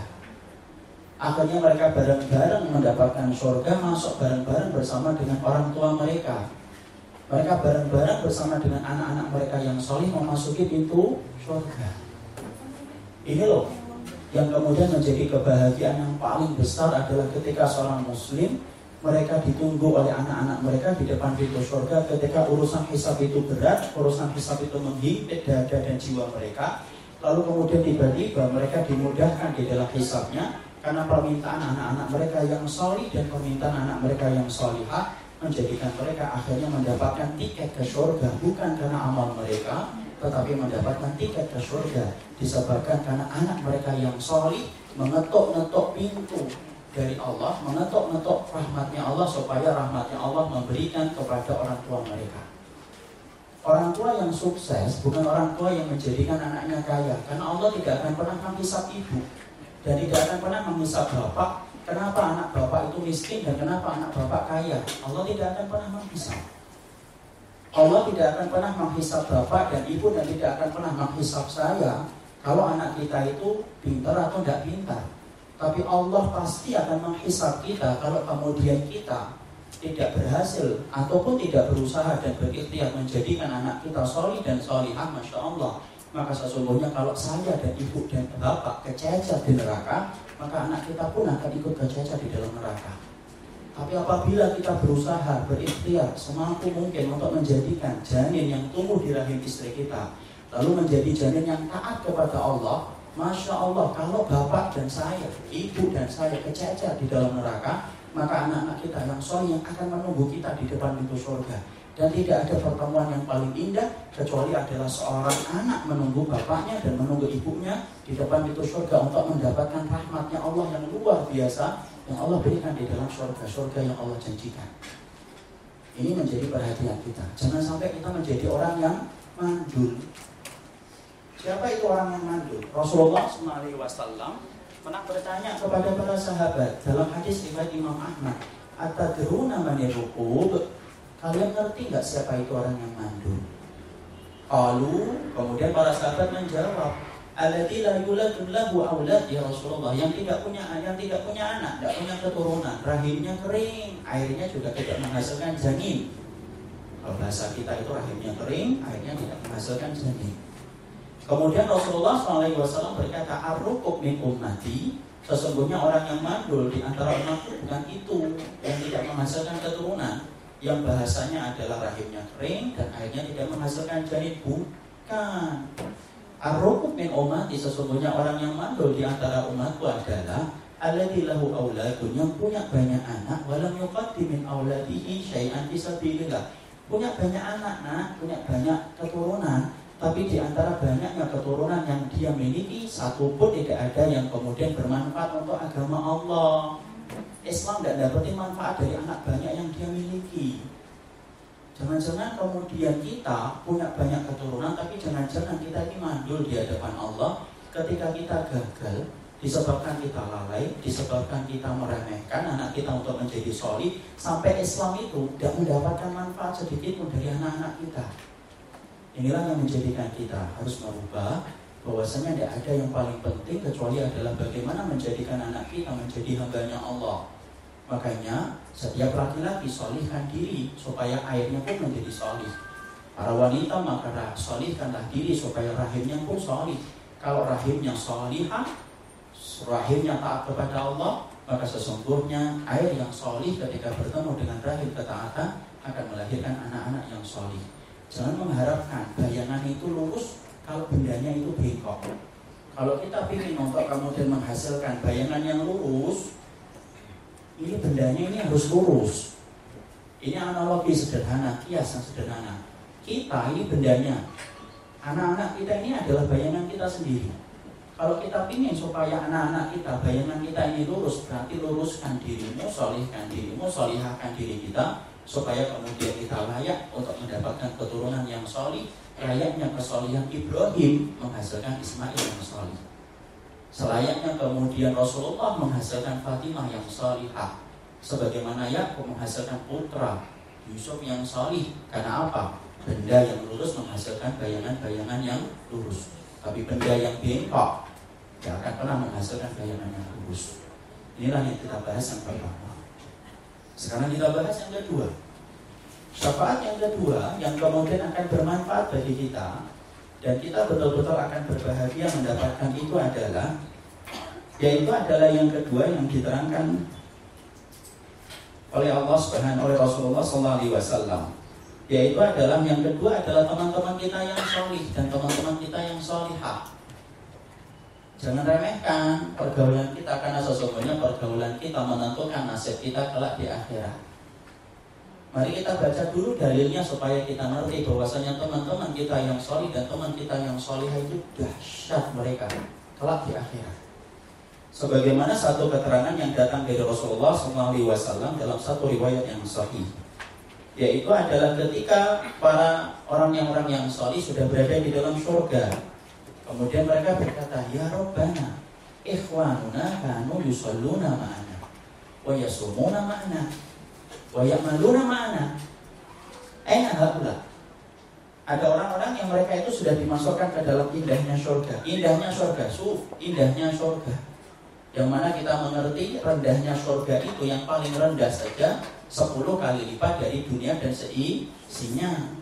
Akhirnya mereka bareng-bareng mendapatkan surga, masuk bareng-bareng bersama dengan orang tua mereka. Mereka bareng-bareng bersama dengan anak-anak mereka yang solih memasuki pintu surga. Ini loh yang kemudian menjadi kebahagiaan yang paling besar adalah ketika seorang muslim mereka ditunggu oleh anak-anak mereka di depan pintu surga ketika urusan hisab itu berat, urusan hisab itu menghimpit dada dan jiwa mereka. Lalu kemudian tiba-tiba mereka dimudahkan di dalam hisabnya karena permintaan anak-anak mereka yang solih dan permintaan anak mereka yang solihah menjadikan mereka akhirnya mendapatkan tiket ke surga bukan karena amal mereka, tetapi mendapatkan tiket ke surga disebabkan karena anak mereka yang solih mengetuk-ngetuk pintu dari Allah, mengetuk-ngetuk rahmatnya Allah supaya rahmatnya Allah memberikan kepada orang tua mereka. Orang tua yang sukses bukan orang tua yang menjadikan anaknya kaya, karena Allah tidak akan pernah menghisap ibu dan tidak akan pernah menghisap bapak. Kenapa anak bapak itu miskin dan kenapa anak bapak kaya? Allah tidak akan pernah menghisap. Allah tidak akan pernah menghisap bapak dan ibu dan tidak akan pernah menghisap saya kalau anak kita itu pintar atau tidak pintar. Tapi Allah pasti akan menghisap kita kalau kemudian kita tidak berhasil ataupun tidak berusaha dan berikhtiar menjadikan anak kita soli dan solihah, masya Allah. Maka sesungguhnya kalau saya dan ibu dan bapak kececer di neraka, maka anak kita pun akan ikut kececer di dalam neraka. Tapi apabila kita berusaha berikhtiar semampu mungkin untuk menjadikan janin yang tumbuh di rahim istri kita, lalu menjadi janin yang taat kepada Allah, Masya Allah, kalau bapak dan saya, ibu dan saya kececer di dalam neraka, maka anak-anak kita yang soleh yang akan menunggu kita di depan pintu surga. Dan tidak ada pertemuan yang paling indah kecuali adalah seorang anak menunggu bapaknya dan menunggu ibunya di depan pintu surga untuk mendapatkan rahmatnya Allah yang luar biasa yang Allah berikan di dalam surga, surga yang Allah janjikan. Ini menjadi perhatian kita. Jangan sampai kita menjadi orang yang mandul, Siapa itu orang yang mandul? Rasulullah SAW pernah bertanya kepada para sahabat dalam hadis riwayat Imam Ahmad, "Atadruna man rukub?" Kalian ngerti nggak siapa itu orang yang mandul? Lalu kemudian para sahabat menjawab, "Alladzi la yuladun lahu aulad ya Rasulullah." Yang tidak punya yang tidak punya anak, tidak punya keturunan, rahimnya kering, airnya juga tidak menghasilkan janin. Kalau bahasa kita itu rahimnya kering, airnya tidak menghasilkan janin. Kemudian Rasulullah SAW berkata, Arrukuk min ummati, sesungguhnya orang yang mandul di antara umatku bukan itu yang tidak menghasilkan keturunan, yang bahasanya adalah rahimnya kering dan akhirnya tidak menghasilkan janin bukan. Arrukuk min ummati, sesungguhnya orang yang mandul di antara umatku adalah alladzi lahu auladun yang punya banyak anak walam yuqaddi min auladihi syai'an fisabilillah. Punya banyak anak, nah, punya banyak keturunan, tapi di antara banyaknya keturunan yang dia miliki, satu pun tidak ada yang kemudian bermanfaat untuk agama Allah. Islam tidak dapat manfaat dari anak banyak yang dia miliki. Jangan-jangan kemudian kita punya banyak keturunan, tapi jangan-jangan kita ini mandul di hadapan Allah ketika kita gagal, disebabkan kita lalai, disebabkan kita meremehkan anak kita untuk menjadi soli, sampai Islam itu tidak mendapatkan manfaat sedikit pun dari anak-anak kita. Inilah yang menjadikan kita harus merubah bahwasanya tidak ada yang paling penting kecuali adalah bagaimana menjadikan anak kita menjadi hambanya Allah. Makanya setiap laki-laki solihkan diri supaya airnya pun menjadi solih. Para wanita maka solihkanlah diri supaya rahimnya pun solih. Kalau rahimnya solihah, rahimnya taat kepada Allah, maka sesungguhnya air yang solih ketika bertemu dengan rahim ketaatan akan melahirkan anak-anak yang solih. Jangan mengharapkan bayangan itu lurus kalau bendanya itu bengkok. Kalau kita ingin untuk kemudian menghasilkan bayangan yang lurus, ini bendanya ini harus lurus. Ini analogi sederhana, kias sederhana. Kita ini bendanya, anak-anak kita ini adalah bayangan kita sendiri. Kalau kita ingin supaya anak-anak kita, bayangan kita ini lurus, berarti luruskan dirimu, solihkan dirimu, solihkan diri kita, supaya kemudian kita layak untuk mendapatkan keturunan yang solih layaknya kesolihan Ibrahim menghasilkan Ismail yang solih selayaknya kemudian Rasulullah menghasilkan Fatimah yang solihah sebagaimana Yakub menghasilkan putra Yusuf yang solih karena apa? benda yang lurus menghasilkan bayangan-bayangan yang lurus. Tapi benda yang bengkok tidak akan pernah menghasilkan bayangan yang lurus. Inilah yang kita bahas yang pertama. Sekarang kita bahas yang kedua. Syafaat yang kedua yang kemudian akan bermanfaat bagi kita dan kita betul-betul akan berbahagia mendapatkan itu adalah yaitu adalah yang kedua yang diterangkan oleh Allah Subhanahu oleh Rasulullah Sallallahu Alaihi Wasallam yaitu adalah yang kedua adalah teman-teman kita yang solih dan teman-teman kita yang solihah Jangan remehkan pergaulan kita karena sesungguhnya pergaulan kita menentukan nasib kita kelak di akhirat. Mari kita baca dulu dalilnya supaya kita ngerti bahwasanya teman-teman kita yang solih dan teman kita yang solih itu dahsyat mereka kelak di akhirat. Sebagaimana satu keterangan yang datang dari Rasulullah SAW dalam satu riwayat yang sahih yaitu adalah ketika para orang yang orang yang solih sudah berada di dalam surga kemudian mereka berkata ya Rabbana ikhwanuna kanu yusalluna ma'ana wa yasumuna ma'ana wa ya'maluna ma'ana. Aina haula? Ada orang-orang yang mereka itu sudah dimasukkan ke dalam indahnya surga indahnya surga suf indahnya surga yang mana kita mengerti rendahnya surga itu yang paling rendah saja 10 kali lipat dari dunia dan seisinya.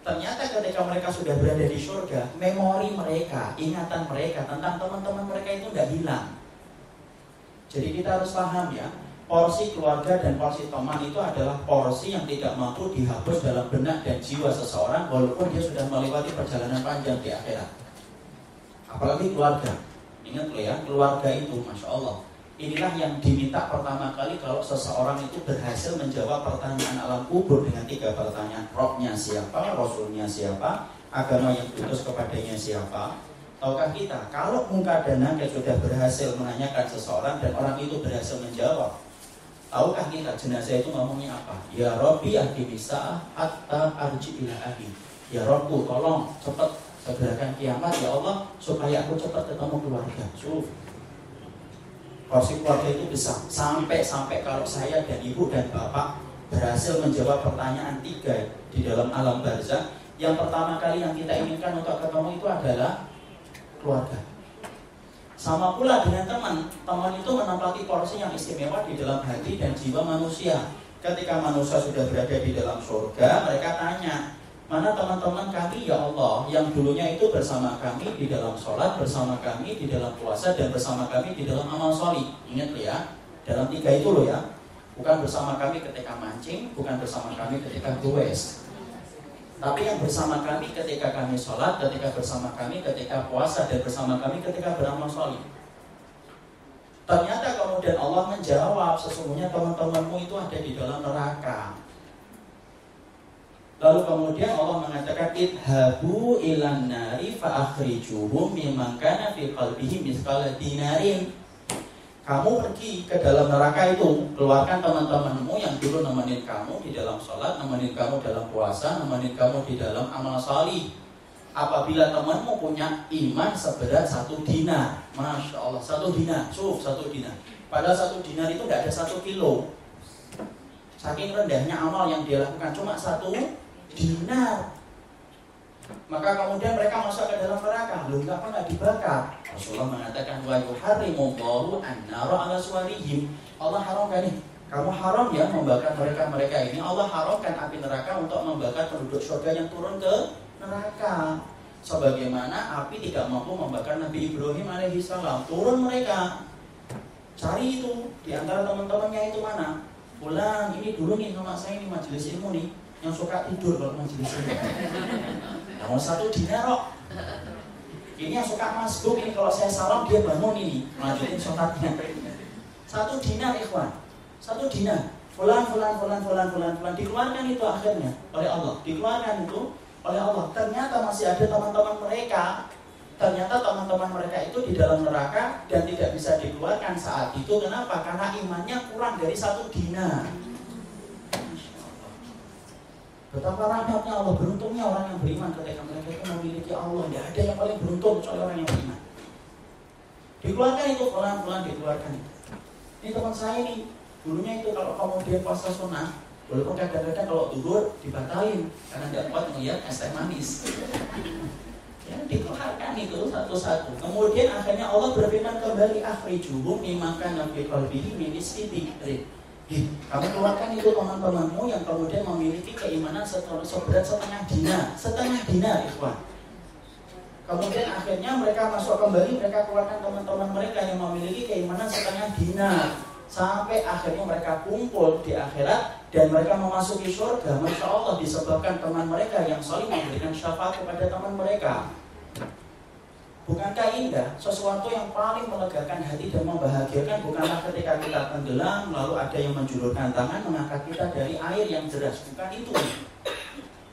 Ternyata ketika mereka sudah berada di surga, memori mereka, ingatan mereka tentang teman-teman mereka itu tidak hilang. Jadi kita harus paham ya, porsi keluarga dan porsi teman itu adalah porsi yang tidak mampu dihapus dalam benak dan jiwa seseorang walaupun dia sudah melewati perjalanan panjang di akhirat. Apalagi keluarga. Ingat loh ya, keluarga itu, masya Allah. Inilah yang diminta pertama kali kalau seseorang itu berhasil menjawab pertanyaan alam kubur dengan tiga pertanyaan. Robnya siapa, Rasulnya siapa, agama yang diutus kepadanya siapa. Tahukah kita, kalau muka dan nakir sudah berhasil menanyakan seseorang dan orang itu berhasil menjawab, Tahukah kita jenazah itu ngomongnya apa? Ya Robbi ahdi bisa hatta arji ila. Ya Robku tolong cepat segerakan kiamat ya Allah supaya aku cepat ketemu keluarga. Suf. Porsi keluarga itu besar sampai sampai kalau saya dan ibu dan bapak berhasil menjawab pertanyaan tiga di dalam alam barzah. Yang pertama kali yang kita inginkan untuk ketemu itu adalah keluarga. Sama pula dengan teman, teman itu menempati porsi yang istimewa di dalam hati dan jiwa manusia. Ketika manusia sudah berada di dalam surga, mereka tanya, Mana teman-teman kami ya Allah yang dulunya itu bersama kami di dalam sholat, bersama kami di dalam puasa, dan bersama kami di dalam amal sholih. Ingat ya, dalam tiga itu loh ya. Bukan bersama kami ketika mancing, bukan bersama kami ketika goes. Tapi yang bersama kami ketika kami sholat, ketika bersama kami ketika puasa, dan bersama kami ketika beramal sholih. Ternyata kemudian Allah menjawab, sesungguhnya teman-temanmu itu ada di dalam neraka. Lalu kemudian Allah mengatakan idhabu ilan nari fa akhrijuhum mimman kana fi qalbihi dinarin. Kamu pergi ke dalam neraka itu, keluarkan teman-temanmu yang dulu nemenin kamu di dalam sholat, nemenin kamu dalam puasa, nemenin kamu di dalam amal salih. Apabila temanmu punya iman seberat satu dinar, masya Allah, satu dinar, suf satu dinar. Padahal satu dinar itu tidak ada satu kilo. Saking rendahnya amal yang dia lakukan cuma satu dinar. Maka kemudian mereka masuk ke dalam neraka. Belum nggak pernah dibakar. Rasulullah mengatakan wa yuharrimullahu an-nara ala suwarihim. Allah haramkan nih. Kamu haram ya membakar mereka-mereka ini. Allah haramkan api neraka untuk membakar penduduk surga yang turun ke neraka. Sebagaimana api tidak mampu membakar Nabi Ibrahim alaihissalam. Turun mereka. Cari itu di antara teman-temannya itu mana? Pulang, ini dulu nih sama saya ini majelis ilmu nih yang suka tidur kalau majelis ini. Namun satu dinar kok. Ini yang suka masbuk ini kalau saya salam dia bangun ini melanjutin sholatnya. Satu dinar ikhwan, satu dinar. Fulan, fulan, fulan, fulan, fulan, fulan dikeluarkan itu akhirnya oleh Allah. Dikeluarkan itu oleh Allah. Ternyata masih ada teman-teman mereka Ternyata teman-teman mereka itu di dalam neraka dan tidak bisa dikeluarkan saat itu. Kenapa? Karena imannya kurang dari satu dinar. Betapa rahmatnya Allah, beruntungnya orang yang beriman ketika mereka itu memiliki Allah. Tidak ada yang paling beruntung kecuali orang yang beriman. Dikeluarkan itu pelan-pelan dikeluarkan. Ini teman saya ini, dulunya itu kalau kemudian puasa sunnah, walaupun kadang-kadang kalau tidur dibatalin karena tidak kuat melihat es teh manis. Ya, dikeluarkan itu satu-satu. Kemudian akhirnya Allah berfirman kembali akhrijuhum mimaka nabi qalbihi min istidikrin kamu keluarkan itu teman-temanmu yang kemudian memiliki keimanan seberat setengah dinar, setengah dinar, ikhwan. Kemudian akhirnya mereka masuk kembali, mereka keluarkan teman-teman mereka yang memiliki keimanan setengah dinar. Sampai akhirnya mereka kumpul di akhirat dan mereka memasuki surga. Masya Allah disebabkan teman mereka yang saling memberikan syafaat kepada teman mereka. Bukankah indah sesuatu yang paling melegakan hati dan membahagiakan bukanlah ketika kita tenggelam lalu ada yang menjulurkan tangan mengangkat kita dari air yang deras bukan itu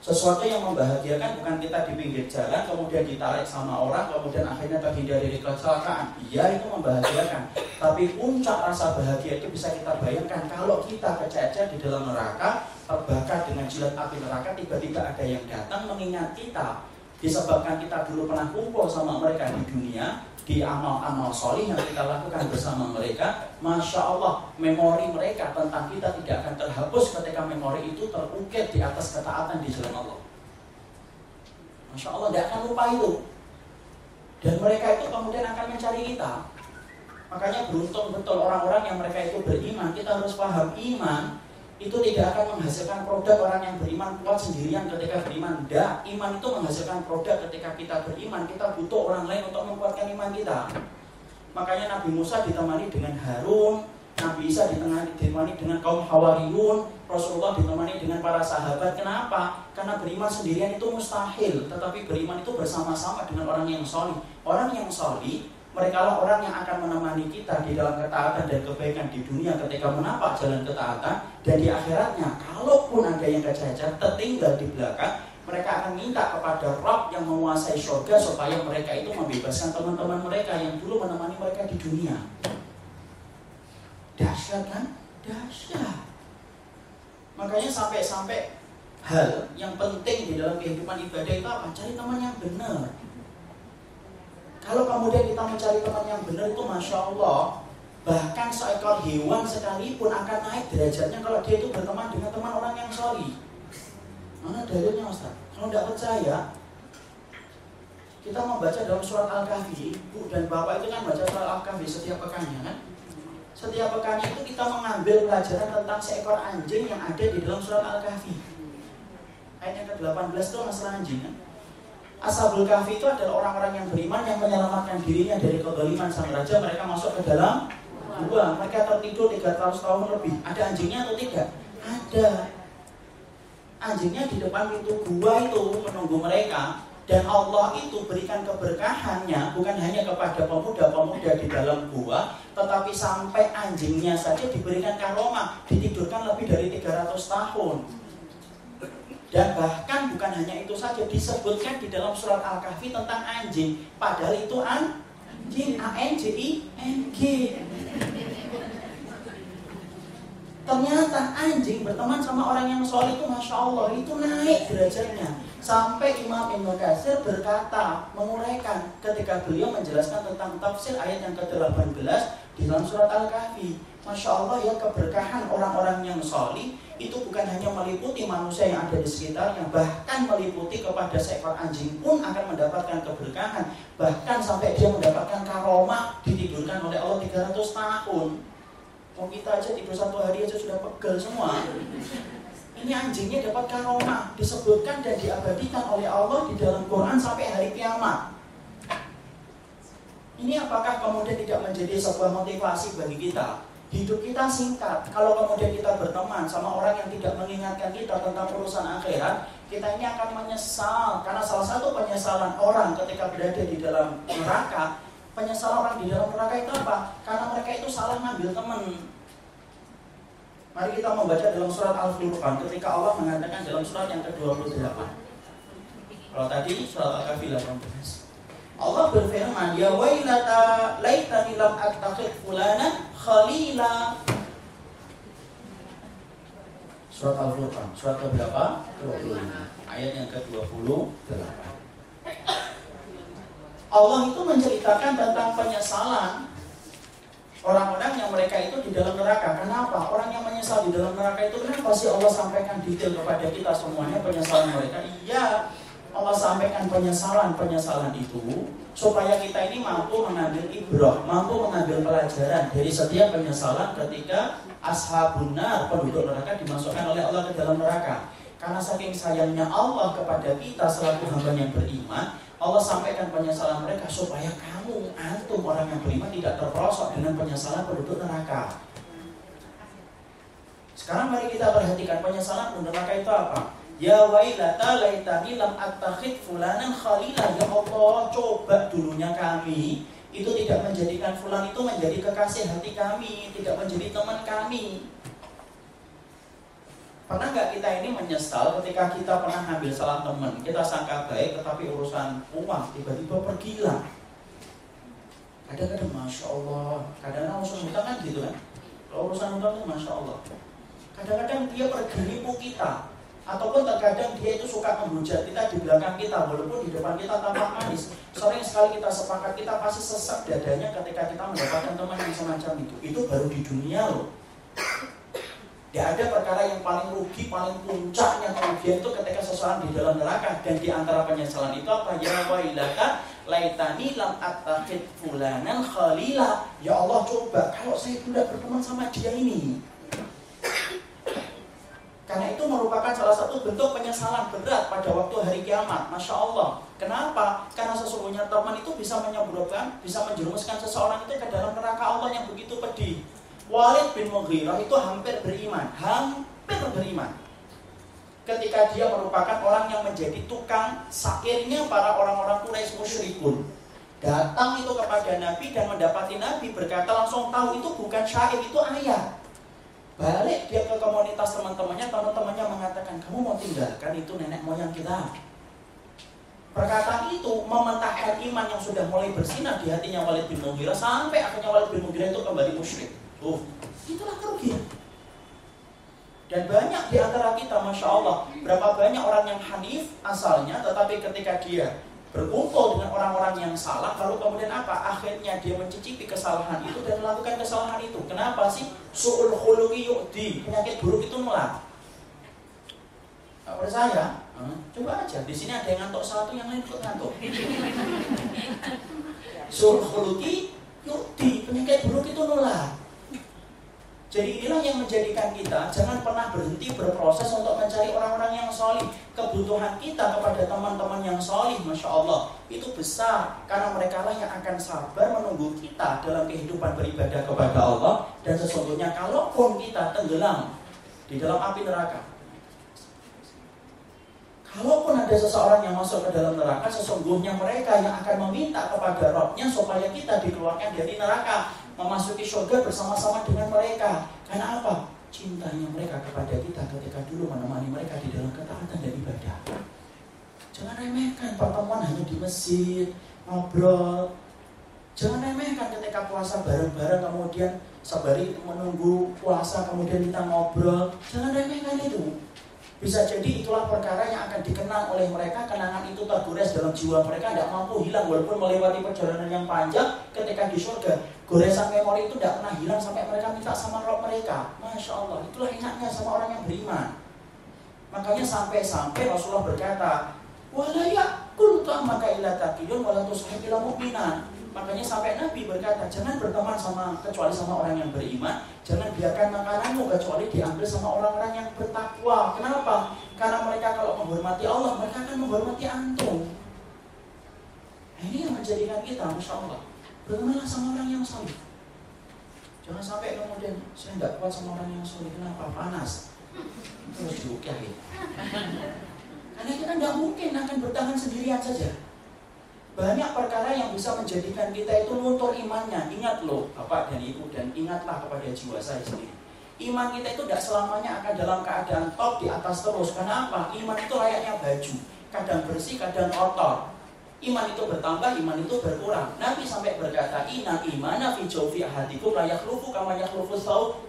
Sesuatu yang membahagiakan bukan kita di pinggir jalan kemudian ditarik sama orang kemudian akhirnya terhindar dari kecelakaan. Iya itu membahagiakan. Tapi puncak rasa bahagia itu bisa kita bayangkan kalau kita kececer di dalam neraka terbakar dengan jilat api neraka tiba-tiba ada yang datang mengingat kita disebabkan kita dulu pernah kumpul sama mereka di dunia di amal-amal solih yang kita lakukan bersama mereka, masya Allah, memori mereka tentang kita tidak akan terhapus ketika memori itu terukir di atas ketaatan di jalan Allah. Masya Allah, tidak akan lupa itu. Dan mereka itu kemudian akan mencari kita. Makanya beruntung betul orang-orang yang mereka itu beriman. Kita harus paham iman itu tidak akan menghasilkan produk orang yang beriman kuat sendirian ketika beriman. Tidak, iman itu menghasilkan produk ketika kita beriman. Kita butuh orang lain untuk menguatkan iman kita. Makanya Nabi Musa ditemani dengan Harun, Nabi Isa ditemani, dengan kaum Hawariyun, Rasulullah ditemani dengan para sahabat. Kenapa? Karena beriman sendirian itu mustahil, tetapi beriman itu bersama-sama dengan orang yang solih. Orang yang solih mereka lah orang yang akan menemani kita di dalam ketaatan dan kebaikan di dunia ketika menapak jalan ketaatan dan di akhiratnya kalaupun ada yang kejajar tertinggal di belakang mereka akan minta kepada Rob yang menguasai surga supaya mereka itu membebaskan teman-teman mereka yang dulu menemani mereka di dunia dahsyat kan? dahsyat makanya sampai-sampai hal yang penting di dalam kehidupan ibadah itu apa? cari teman yang benar kalau kemudian kita mencari teman yang benar itu Masya Allah Bahkan seekor hewan sekalipun akan naik derajatnya Kalau dia itu berteman dengan teman orang yang sorry. Mana dalilnya Ustaz? Kalau tidak percaya Kita membaca dalam surat Al-Kahfi Ibu dan Bapak itu kan baca surat Al-Kahfi setiap pekannya kan? Setiap pekannya itu kita mengambil pelajaran tentang seekor anjing yang ada di dalam surat Al-Kahfi. Ayat yang ke-18 itu masalah anjing kan Ashabul Kahfi itu adalah orang-orang yang beriman yang menyelamatkan dirinya dari kezaliman sang raja. Mereka masuk ke dalam gua. Mereka tertidur 300 tahun lebih. Ada anjingnya atau tidak? Ada. Anjingnya di depan pintu gua itu menunggu mereka. Dan Allah itu berikan keberkahannya bukan hanya kepada pemuda-pemuda di dalam gua, tetapi sampai anjingnya saja diberikan karomah, ditidurkan lebih dari 300 tahun. Dan bahkan bukan hanya itu saja disebutkan di dalam surat Al-Kahfi tentang anjing. Padahal itu anjing, A N J I N G. Ternyata anjing berteman sama orang yang soleh itu Masya Allah itu naik derajatnya Sampai Imam Ibn Qasir berkata Menguraikan ketika beliau menjelaskan tentang tafsir ayat yang ke-18 Di dalam surat Al-Kahfi Masya Allah ya keberkahan orang-orang yang soleh itu bukan hanya meliputi manusia yang ada di sekitarnya, bahkan meliputi kepada seekor anjing pun akan mendapatkan keberkahan. Bahkan sampai dia mendapatkan karomah ditidurkan oleh Allah 300 tahun. Mau kita aja tidur satu hari aja sudah pegel semua. Ini anjingnya dapat karomah, disebutkan dan diabadikan oleh Allah di dalam Quran sampai hari kiamat. Ini apakah kemudian tidak menjadi sebuah motivasi bagi kita Hidup kita singkat. Kalau kemudian kita berteman sama orang yang tidak mengingatkan kita tentang urusan akhirat, kita ini akan menyesal. Karena salah satu penyesalan orang ketika berada di dalam neraka, penyesalan orang di dalam neraka itu apa? Karena mereka itu salah ngambil teman. Mari kita membaca dalam surat Al-Furqan ketika Allah mengatakan dalam surat yang ke-28. Kalau tadi surat Al-Kahfi 18. Allah berfirman, "Ya wailata laitani lam attakhid fulana khalila." Surat Al-Furqan, surat ke berapa? 25. Ayat yang ke-28. Allah itu menceritakan tentang penyesalan orang-orang yang mereka itu di dalam neraka. Kenapa? Orang yang menyesal di dalam neraka itu kenapa sih Allah sampaikan detail kepada kita semuanya penyesalan mereka? Iya, Allah sampaikan penyesalan-penyesalan itu supaya kita ini mampu mengambil ibrah, mampu mengambil pelajaran dari setiap penyesalan ketika ashabun nar, penduduk neraka dimasukkan oleh Allah ke dalam neraka. Karena saking sayangnya Allah kepada kita selaku hamba yang beriman, Allah sampaikan penyesalan mereka supaya kamu, antum orang yang beriman tidak terperosok dengan penyesalan penduduk neraka. Sekarang mari kita perhatikan penyesalan penduduk neraka itu apa? Ya wailata laitani lam attakhid fulanan khalila Ya Allah coba dulunya kami Itu tidak menjadikan fulan itu menjadi kekasih hati kami Tidak menjadi teman kami Pernah nggak kita ini menyesal ketika kita pernah ngambil salah teman, kita sangka baik, tetapi urusan uang tiba-tiba pergi hilang. Kadang-kadang masya Allah, kadang-kadang urusan hutang kan gitu kan. Kalau urusan hutang itu masya Allah. Kadang-kadang dia pergi nipu kita, ataupun terkadang dia itu suka menghujat kita di belakang kita, walaupun di depan kita tampak manis. Sering sekali kita sepakat, kita pasti sesak dadanya ketika kita mendapatkan teman yang semacam itu. Itu baru di dunia loh. Tidak ada perkara yang paling rugi, paling puncaknya kerugian itu ketika seseorang di dalam neraka dan di antara penyesalan itu apa? Ya wailaka laitani lam attakhid fulanan khalila. Ya Allah coba kalau saya tidak berteman sama dia ini. Karena itu merupakan salah satu bentuk penyesalan berat pada waktu hari kiamat. Masya Allah. Kenapa? Karena sesungguhnya teman itu bisa menyebabkan, bisa menjerumuskan seseorang itu ke dalam neraka Allah yang begitu pedih. Walid bin Mughirah itu hampir beriman, hampir beriman. Ketika dia merupakan orang yang menjadi tukang sairnya para orang-orang Quraisy musyrikun. Datang itu kepada Nabi dan mendapati Nabi berkata langsung tahu itu bukan syair, itu ayat. Balik dia ke komunitas teman-temannya, teman-temannya mengatakan, kamu mau tinggalkan itu nenek moyang kita. Perkataan itu mementahkan iman yang sudah mulai bersinar di hatinya Walid bin Mughirah sampai akhirnya Walid bin Mughirah itu kembali musyrik. Tuh, itulah kerugian. Dan banyak di antara kita, Masya Allah, berapa banyak orang yang hanif asalnya, tetapi ketika dia berkumpul dengan orang-orang yang salah, lalu kemudian apa? Akhirnya dia mencicipi kesalahan itu dan melakukan kesalahan itu. Kenapa sih? Su'ul khuluqi yu'di, penyakit buruk itu nolak. Gak percaya? Hmm, coba aja, di sini ada yang ngantuk satu, yang lain ikut ngantuk. Su'ul khuluqi yu'di, penyakit buruk itu nolak. Jadi inilah yang menjadikan kita jangan pernah berhenti berproses untuk mencari orang-orang yang solih. Kebutuhan kita kepada teman-teman yang solih, masya Allah, itu besar karena mereka lah yang akan sabar menunggu kita dalam kehidupan beribadah kepada Allah. Dan sesungguhnya kalaupun kita tenggelam di dalam api neraka, Kalaupun ada seseorang yang masuk ke dalam neraka, sesungguhnya mereka yang akan meminta kepada Robnya supaya kita dikeluarkan dari neraka memasuki surga bersama-sama dengan mereka. Karena apa? Cintanya mereka kepada kita ketika dulu menemani mereka di dalam ketaatan dan ibadah. Jangan remehkan pertemuan hanya di masjid, ngobrol. Jangan remehkan ketika puasa bareng-bareng kemudian sabari menunggu puasa kemudian kita ngobrol. Jangan remehkan itu. Bisa jadi itulah perkara yang akan dikenang oleh mereka. Kenangan itu tergores dalam jiwa mereka. Tidak mampu hilang walaupun melewati perjalanan yang panjang. Ketika di surga Goresan memori itu tidak pernah hilang Sampai mereka minta sama roh mereka. Masya Allah Itulah enaknya sama orang yang beriman. Makanya sampai-sampai Rasulullah berkata Walaya kulta maka illa takiyun Walatusahib ila mu'minan Makanya sampai Nabi berkata, jangan berteman sama kecuali sama orang yang beriman, jangan biarkan makananmu kecuali diambil sama orang-orang yang bertakwa. Kenapa? Karena mereka kalau menghormati Allah, mereka akan menghormati antum. Nah, ini yang menjadikan kita, masya Allah, bertemanlah sama orang yang soleh. Jangan sampai kemudian saya tidak kuat sama orang yang soleh. Kenapa? Panas. Terus diukiahi. Karena kita tidak mungkin akan bertahan sendirian saja. Banyak perkara yang bisa menjadikan kita itu luntur imannya. Ingat loh, Bapak dan Ibu, dan ingatlah kepada jiwa saya sendiri. Iman kita itu tidak selamanya akan dalam keadaan top di atas terus. Kenapa? Iman itu layaknya baju. Kadang bersih, kadang kotor. Iman itu bertambah, iman itu berkurang. Nabi sampai berkata, Ina imana fi jawfi ahadikum layak lufu kama lufu tau.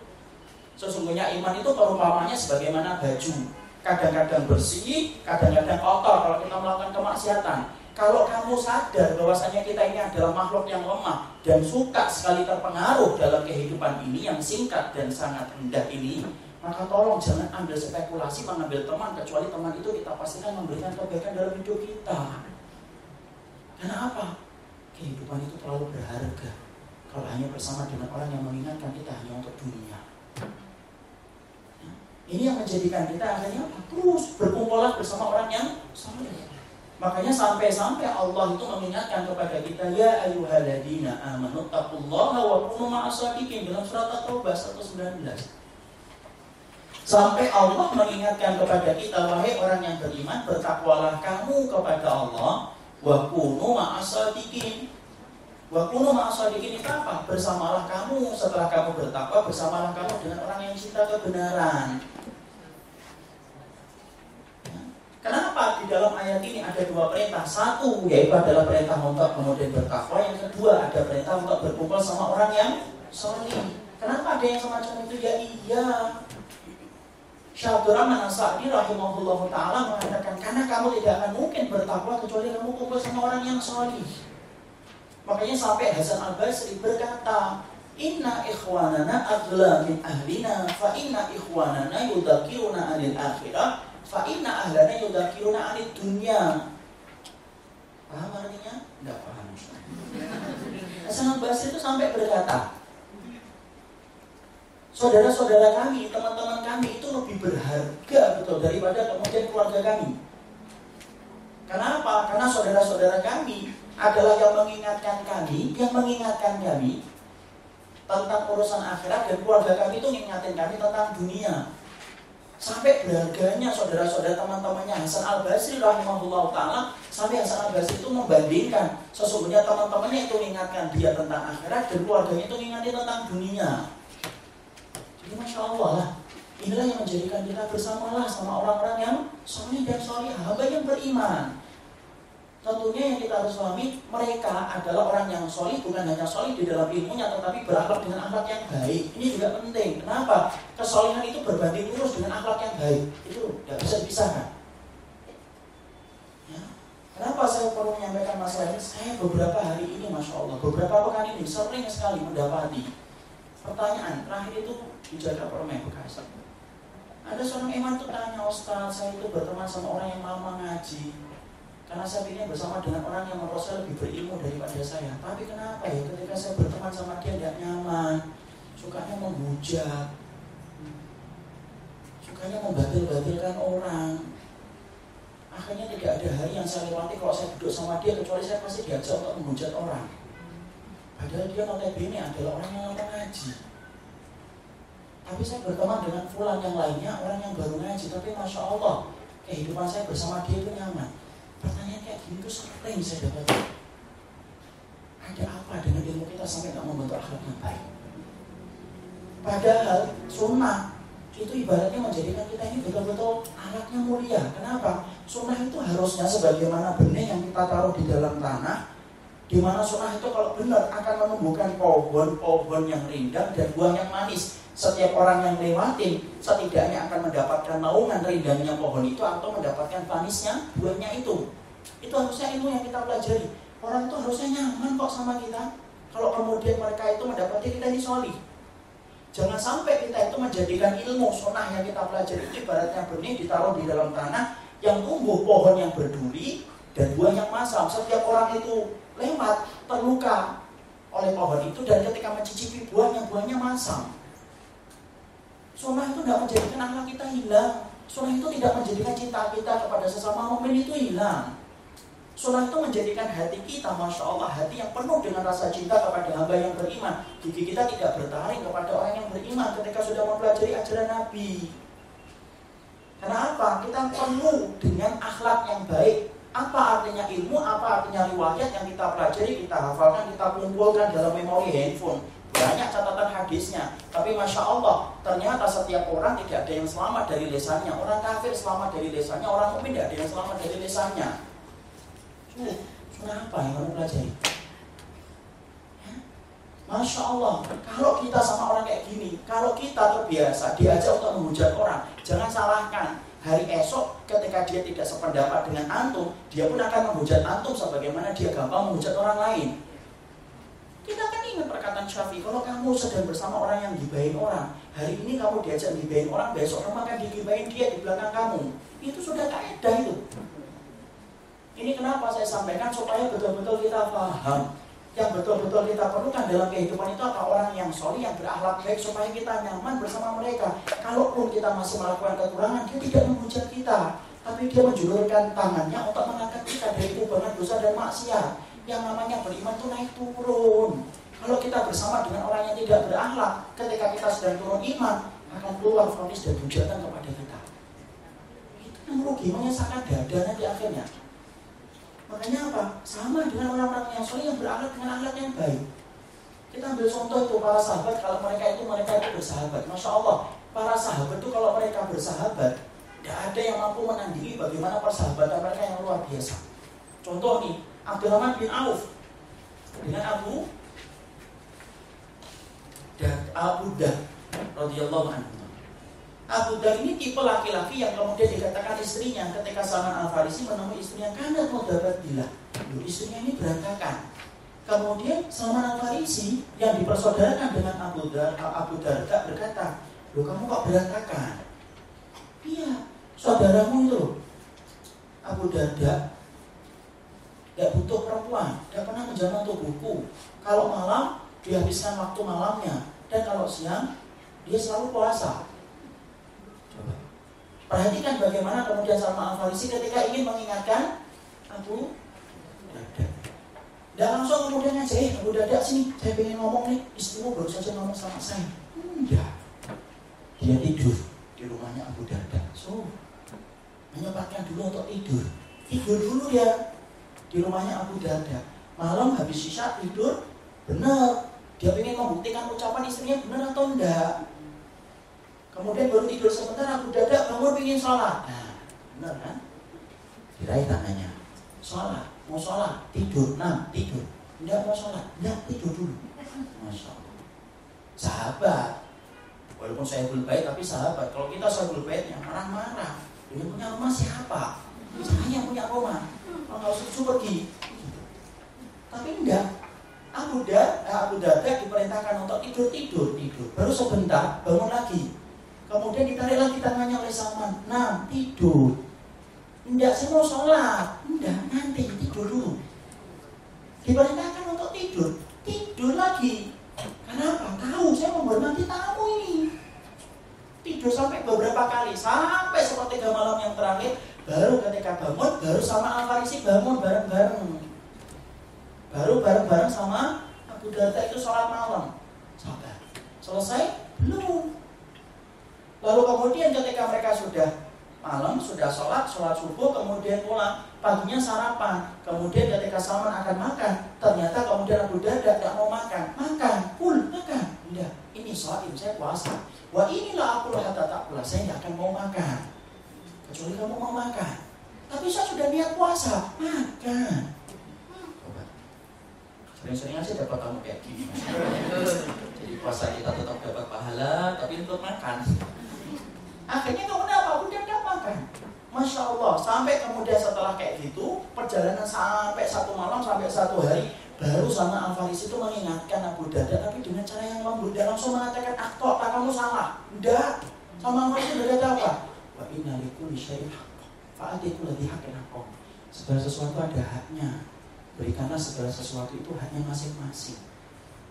Sesungguhnya iman itu perumpamannya sebagaimana baju. Kadang-kadang bersih, kadang-kadang kotor kalau kita melakukan kemaksiatan kalau kamu sadar bahwasanya kita ini adalah makhluk yang lemah dan suka sekali terpengaruh dalam kehidupan ini yang singkat dan sangat rendah ini, maka tolong jangan ambil spekulasi mengambil teman kecuali teman itu kita pastikan memberikan kebaikan dalam hidup kita. Karena apa? Kehidupan itu terlalu berharga kalau hanya bersama dengan orang yang mengingatkan kita hanya untuk dunia. Ini yang menjadikan kita akhirnya? Terus berkumpullah bersama orang yang soleh. Makanya sampai-sampai Allah itu mengingatkan kepada kita ya ayyuhalladzina amanu taqullaha wa kunu ma'as-shadiqin dalam surat At-Taubah 119. Sampai Allah mengingatkan kepada kita wahai orang yang beriman bertakwalah kamu kepada Allah wa kunu ma'as-shadiqin. Wa kunu ma'as-shadiqin itu apa? Bersamalah kamu setelah kamu bertakwa bersamalah kamu dengan orang yang cinta kebenaran. Dalam ayat ini ada dua perintah. Satu yaitu adalah perintah untuk kemudian bertakwa. Yang kedua ada perintah untuk berkumpul sama orang yang soleh. Kenapa ada yang semacam itu? Ya iya. Syaikhul Rahman As-Sa'di rahimahullah ta'ala mengatakan karena kamu tidak akan mungkin bertakwa kecuali kamu kumpul sama orang yang soleh. Makanya sampai Hasan Al-Basri berkata, Inna ikhwanana agla min ahlina fa inna ikhwanana yudakiruna anil akhirah fa inna ahlana yudakiruna anil dunya. Paham artinya? Tidak paham. Hasan Al-Basri itu sampai berkata, saudara-saudara kami, teman-teman kami itu lebih berharga betul daripada kemudian keluarga kami. Kenapa? Karena saudara-saudara kami adalah yang mengingatkan kami, yang mengingatkan kami tentang urusan akhirat dan keluarga kami itu mengingatkan kami tentang dunia. Sampai berharganya saudara-saudara teman-temannya Hasan Al Basri rahimahullah taala sampai Hasan Al Basri itu membandingkan sesungguhnya teman-temannya itu mengingatkan dia tentang akhirat dan keluarganya itu mengingatkan tentang dunia. Jadi masya Allah lah. Inilah yang menjadikan kita bersamalah sama orang-orang yang soleh dan soleh, hamba yang beriman. Tentunya yang kita harus pahami, mereka adalah orang yang soleh, bukan hanya soleh di dalam ilmunya, tetapi berakhlak dengan akhlak yang baik. Ini juga penting. Kenapa? Kesolehan itu berbanding lurus dengan akhlak yang baik. Itu tidak bisa dipisahkan. Ya. Kenapa saya perlu menyampaikan masalah ini? Saya beberapa hari ini, masya Allah, beberapa pekan ini sering sekali mendapati pertanyaan terakhir itu di Jakarta Permen Bekasi. Ada seorang iman tuh tanya Ustaz, saya itu berteman sama orang yang lama ngaji. Karena saya ingin bersama dengan orang yang menurut lebih berilmu daripada saya. Tapi kenapa ya ketika saya berteman sama dia tidak nyaman, sukanya menghujat, sukanya membatil-batilkan orang. Akhirnya tidak ada hari yang saya lewati kalau saya duduk sama dia kecuali saya pasti diajak untuk menghujat orang. Padahal dia notabene adalah orang yang lama ngaji. Tapi saya berteman dengan fulan yang lainnya, orang yang baru ngaji. Tapi Masya Allah, kehidupan saya bersama dia itu nyaman. Pertanyaan kayak gini tuh sering saya dapat. Ada apa dengan ilmu kita sampai nggak membentuk akhlak yang baik? Padahal sunnah itu ibaratnya menjadikan kita ini betul-betul alatnya mulia. Kenapa? Sunnah itu harusnya sebagaimana benih yang kita taruh di dalam tanah, di mana sunnah itu kalau benar akan menumbuhkan pohon-pohon yang rindang dan buah yang manis setiap orang yang lewatin setidaknya akan mendapatkan naungan rindangnya pohon itu atau mendapatkan panisnya buahnya itu. Itu harusnya ilmu yang kita pelajari. Orang itu harusnya nyaman kok sama kita. Kalau kemudian mereka itu mendapati kita ini soli. Jangan sampai kita itu menjadikan ilmu sunnah yang kita pelajari itu ibaratnya benih ditaruh di dalam tanah yang tumbuh pohon yang berduri dan buah yang masam. Setiap orang itu lewat terluka oleh pohon itu dan ketika mencicipi buahnya buahnya masam Sunnah itu tidak menjadikan akhlak kita hilang. Sunnah itu tidak menjadikan cinta kita kepada sesama mukmin itu hilang. Sunnah itu menjadikan hati kita, masya Allah, hati yang penuh dengan rasa cinta kepada hamba yang beriman. Gigi kita tidak bertaring kepada orang yang beriman ketika sudah mempelajari ajaran Nabi. Kenapa? Kita penuh dengan akhlak yang baik. Apa artinya ilmu? Apa artinya riwayat yang kita pelajari, kita hafalkan, kita kumpulkan dalam memori handphone banyak catatan hadisnya. Tapi masya Allah, ternyata setiap orang tidak ada yang selamat dari lesannya. Orang kafir selamat dari lesannya, orang mukmin tidak ada yang selamat dari lesannya. Sudah, sudah apa yang kamu pelajari? Ya? Masya Allah, kalau kita sama orang kayak gini, kalau kita terbiasa diajak untuk menghujat orang, jangan salahkan. Hari esok ketika dia tidak sependapat dengan antum, dia pun akan menghujat antum sebagaimana dia gampang menghujat orang lain. Kita kan ingat perkataan Syafi'i, kalau kamu sedang bersama orang yang gibain orang, hari ini kamu diajak gibain orang, besok kamu akan digibain dia di belakang kamu. Itu sudah kaidah itu. Ini kenapa saya sampaikan supaya betul-betul kita paham yang betul-betul kita perlukan dalam kehidupan itu apa orang yang soli yang berakhlak baik supaya kita nyaman bersama mereka. Kalaupun kita masih melakukan kekurangan, dia tidak menghujat kita, tapi dia menjulurkan tangannya untuk mengangkat kita dari hubungan dosa dan maksiat yang namanya beriman itu naik turun. Kalau kita bersama dengan orang yang tidak berakhlak, ketika kita sedang turun iman, akan keluar fonis dan hujatan kepada kita. Itu yang merugi, menyesakan dada nanti akhirnya. Makanya apa? Sama dengan orang-orang yang soleh yang berakhlak dengan akhlak yang baik. Kita ambil contoh itu para sahabat, kalau mereka itu mereka itu bersahabat. Masya Allah, para sahabat itu kalau mereka bersahabat, Tidak ada yang mampu menandingi bagaimana persahabatan mereka yang luar biasa. Contoh nih, Abdurrahman bin Auf dengan Abu dan Abu Dah radhiyallahu anhu. Abu Dah ini tipe laki-laki yang kemudian dikatakan istrinya ketika Salman Al Farisi menemui istrinya karena mau dapat bila, istrinya ini berantakan. Kemudian Salman Al Farisi yang dipersaudarakan dengan Abu Dar Abu Darda berkata, lo kamu kok berantakan? Iya, saudaramu itu Abu Darda Gak butuh perempuan, gak pernah menjaman tubuhku. Kalau malam, dihabiskan waktu malamnya. Dan kalau siang, dia selalu puasa. Perhatikan bagaimana kemudian Salman Al-Farisi ketika ingin mengingatkan Abu. Dan langsung kemudian aja, eh Abu Dada sini, saya ingin ngomong nih, istrimu baru saja ngomong sama saya. Enggak. Dia tidur di rumahnya Abu Dada. So, menyempatkan dulu untuk tidur. Tidur dulu ya di rumahnya Abu Darda. Malam habis sisa tidur, benar. Dia ingin membuktikan ucapan istrinya benar atau enggak. Kemudian baru tidur sebentar Abu Darda bangun ingin sholat. Nah, benar kan? Diraih tangannya. Sholat, mau sholat, tidur, nah tidur. Enggak mau sholat, enggak tidur dulu. Masya Allah. Sahabat, walaupun saya belum baik tapi sahabat. Kalau kita saya belum baiknya marah-marah. Dengan punya rumah siapa? Saya yang punya rumah kalau susu pergi. Tapi enggak. Abu Dada, eh, Abu Dada diperintahkan untuk tidur tidur tidur. Baru sebentar bangun lagi. Kemudian ditarik lagi tangannya oleh Salman. Nah tidur. Enggak, saya mau sholat. Enggak, nanti tidur dulu. Diperintahkan untuk tidur. Tidur lagi. Kenapa? Tahu saya menghormati tamu ini. Tidur sampai beberapa kali. Sampai sepertiga malam yang terakhir Baru ketika bangun, baru sama Al Farisi bangun bareng-bareng. Baru bareng-bareng sama Abu Darda itu sholat malam. Sabar. Selesai? Belum. Lalu kemudian ketika mereka sudah malam, sudah sholat, sholat subuh, kemudian pulang, paginya sarapan. Kemudian ketika Salman akan makan, ternyata kemudian Abu Darda tidak mau makan. Makan, pul, makan. Tidak, ini sholat, saya puasa. Wah inilah aku lah tak pula, saya tidak akan mau makan kecuali kamu mau makan. Tapi saya sudah niat puasa, makan. Sering-sering aja dapat kamu kayak gini. Jadi puasa kita tetap dapat pahala, tapi untuk makan. Akhirnya kamu apa? Udah dapat makan. Masya Allah, sampai kemudian setelah kayak gitu, perjalanan sampai satu malam, sampai satu hari, baru sama Al Faris itu mengingatkan Abu Dada, tapi dengan cara yang lembut. Dan langsung mengatakan, aktor, kamu salah. Enggak. Sama Al Faris berkata apa? Wa inna likulli syai'in fa'atiku ladhi haqqin haqqo segala sesuatu ada haknya. Berikanlah segala sesuatu itu haknya masing-masing.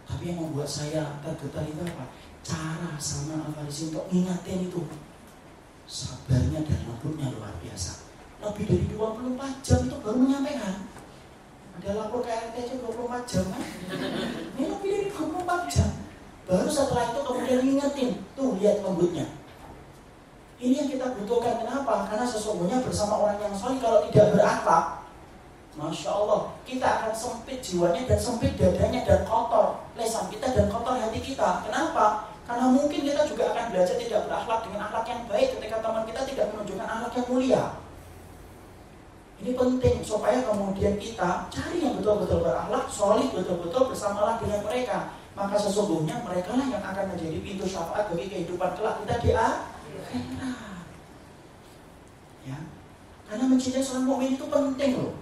Tapi yang membuat saya tergetar itu apa? Cara sama al untuk ngingetin itu. Sabarnya dan lembutnya luar biasa. Lebih dari 24 jam itu baru menyampaikan. Ada lapor ke RT aja 24 jam kan? Ini lebih dari 24 jam. Baru setelah itu kemudian ngingetin. Tuh lihat lembutnya ini yang kita butuhkan. Kenapa? Karena sesungguhnya bersama orang yang soleh kalau tidak berakhlak, Masya Allah, kita akan sempit jiwanya dan sempit dadanya dan kotor lesan kita dan kotor hati kita. Kenapa? Karena mungkin kita juga akan belajar tidak berakhlak dengan akhlak yang baik ketika teman kita tidak menunjukkan akhlak yang mulia. Ini penting supaya kemudian kita cari yang betul-betul berakhlak, solid betul-betul bersamalah dengan mereka. Maka sesungguhnya mereka lah yang akan menjadi pintu syafaat bagi kehidupan kelak kita di Ya. Karena mencintai seorang mukmin itu penting loh.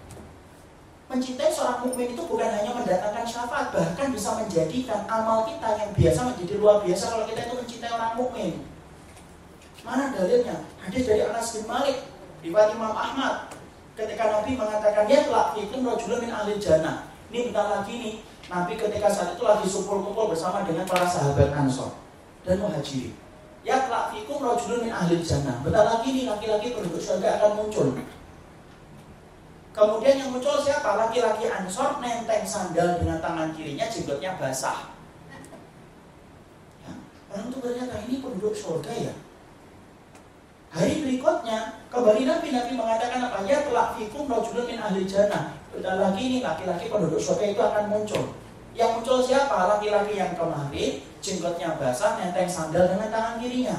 Mencintai seorang mukmin itu bukan hanya mendatangkan syafaat, bahkan bisa menjadikan amal kita yang biasa menjadi luar biasa kalau kita itu mencintai orang mukmin. Mana dalilnya? Hadis dari Anas bin Malik riwayat Imam Ahmad ketika Nabi mengatakan ya telah fikum rajulun min ahli jannah. Ini bentar lagi nih, Nabi ketika saat itu lagi kumpul-kumpul bersama dengan para sahabat Ansor dan Muhajirin. Ya fikum rajulun min ahli jannah. Bentar lagi nih laki-laki penduduk surga akan muncul. Kemudian yang muncul siapa? Laki-laki ansor nenteng sandal dengan tangan kirinya jenggotnya basah. Ya, orang itu berkata ini penduduk surga ya. Hari berikutnya kembali Nabi Nabi mengatakan apa? Ya telah fikum rajulun min ahli jannah. Bentar lagi nih laki-laki penduduk surga itu akan muncul. Yang muncul siapa? Laki-laki yang kemarin jenggotnya basah, nenteng sandal dengan tangan kirinya.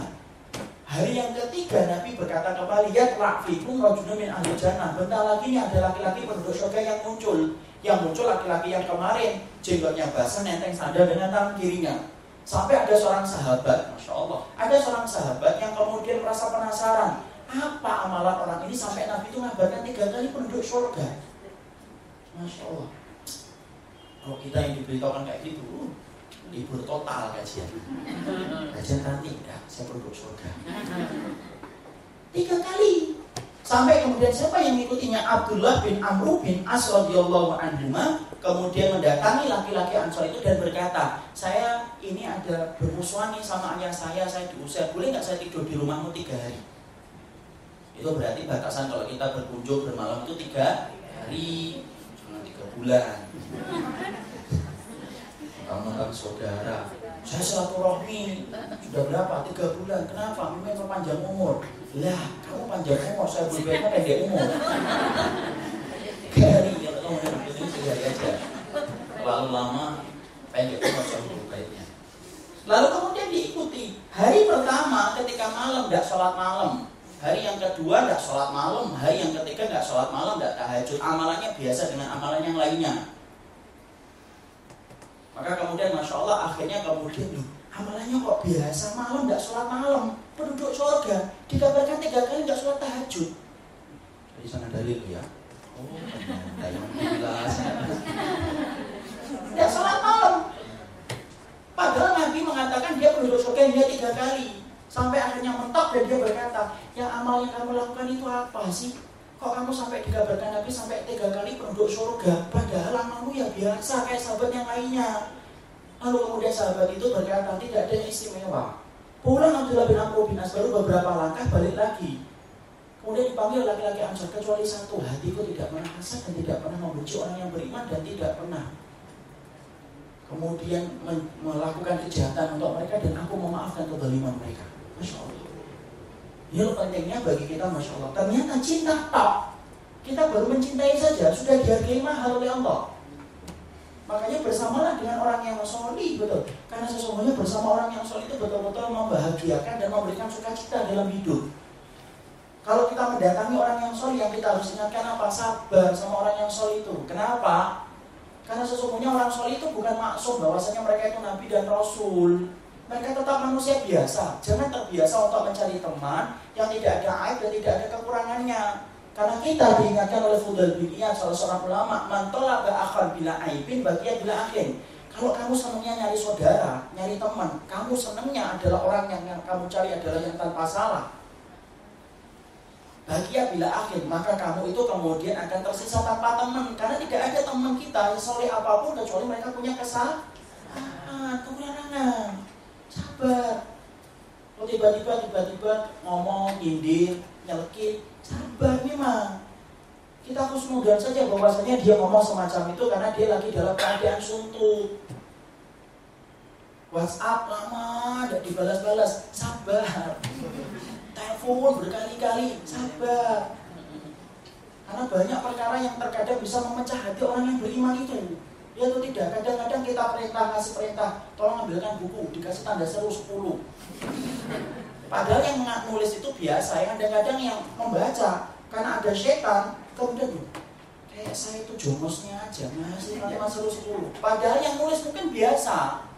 Hari yang ketiga Nabi berkata kembali ya fikum rajulun min ahli jannah. Bentar lagi ini ada laki-laki penduduk surga yang muncul. Yang muncul laki-laki yang kemarin jenggotnya basah nenteng sandal dengan tangan kirinya. Sampai ada seorang sahabat, masya Allah, ada seorang sahabat yang kemudian merasa penasaran apa amalan orang ini sampai Nabi itu ngabarkan tiga kali penduduk surga. Masya Allah. Kalau kita yang diberitahukan kayak gitu, libur total kajian. Kajian nanti ya saya penduduk surga. Tiga kali. Sampai kemudian siapa yang mengikutinya? Abdullah bin Amr bin As radhiyallahu kemudian mendatangi laki-laki Ansor itu dan berkata saya ini ada bermusuhan nih sama ayah saya saya diusir. Boleh nggak saya tidur di rumahmu tiga hari? Itu berarti batasan kalau kita berkunjung bermalam itu tiga hari bulan. Kamu saudara. Saya silaturahmi sudah berapa? Tiga bulan. Kenapa? Memang panjang umur. Lah kamu panjang umur. Saya berbaiknya pendek umur. Hari ya kamu itu tiga aja. Lalu lama pendek umur saya berbaiknya lalu kemudian diikuti. Hari pertama ketika malam tidak sholat malam Hari yang kedua tidak sholat malam, hari yang ketiga tidak sholat malam, tidak tahajud. Amalannya biasa dengan amalan yang lainnya. Maka kemudian Masya Allah akhirnya kemudian loh, amalannya kok biasa? Malam nggak sholat malam. Penduduk surga dikabarkan tiga kali nggak sholat tahajud. Dari sana dalil ya. Oh nggak sholat malam. Padahal Nabi mengatakan dia penduduk surga dia tiga kali sampai akhirnya mentok dan dia berkata yang amal yang kamu lakukan itu apa sih? Kok kamu sampai dikabarkan Nabi sampai tiga kali penduduk surga? Padahal amalmu ya biasa kayak sahabat yang lainnya. Lalu kemudian sahabat itu berkata tidak ada yang istimewa. Pulang Abdullah bin Amr bin baru beberapa langkah balik lagi. Kemudian dipanggil laki-laki Ansar kecuali satu hatiku tidak pernah hasad dan tidak pernah membenci orang yang beriman dan tidak pernah. Kemudian melakukan kejahatan untuk mereka dan aku memaafkan kezaliman mereka Masya Allah ini pentingnya bagi kita Masya Allah. Ternyata cinta tak. Kita baru mencintai saja, sudah dihargai mahal oleh Allah. Makanya bersamalah dengan orang yang soli, betul. Karena sesungguhnya bersama orang yang soli itu betul-betul membahagiakan dan memberikan sukacita dalam hidup. Kalau kita mendatangi orang yang soli, yang kita harus ingatkan apa? Sabar sama orang yang soli itu. Kenapa? Karena sesungguhnya orang soli itu bukan maksum bahwasanya mereka itu nabi dan rasul. Mereka tetap manusia biasa. Jangan terbiasa untuk mencari teman yang tidak ada aib dan tidak ada kekurangannya. Karena kita diingatkan oleh Fudal bin Iyad, salah seorang ulama, mantola akan bila aibin, bagia bila akhir. Kalau kamu senangnya nyari saudara, nyari teman, kamu senangnya adalah orang yang, yang kamu cari adalah yang tanpa salah. Bahagia bila akhir, maka kamu itu kemudian akan tersisa tanpa teman. Karena tidak ada teman kita yang soleh apa pun kecuali mereka punya kesalahan, kekurangan sabar. Kalau tiba-tiba tiba-tiba ngomong nyindir nyelekit. Sabar memang. Kita harus mudah saja bahwasanya dia ngomong semacam itu karena dia lagi dalam keadaan suntuk. WhatsApp lama tidak dibalas-balas. Sabar. Telepon berkali-kali. Sabar. Karena banyak perkara yang terkadang bisa memecah hati orang yang beriman itu Ya atau tidak? Kadang-kadang kita perintah ngasih perintah, tolong ambilkan buku, dikasih tanda seru 10. Padahal yang nulis itu biasa, yang kadang-kadang yang membaca karena ada setan, kemudian kayak saya itu jomosnya aja ngasih tanda seru 10. Padahal yang nulis mungkin biasa.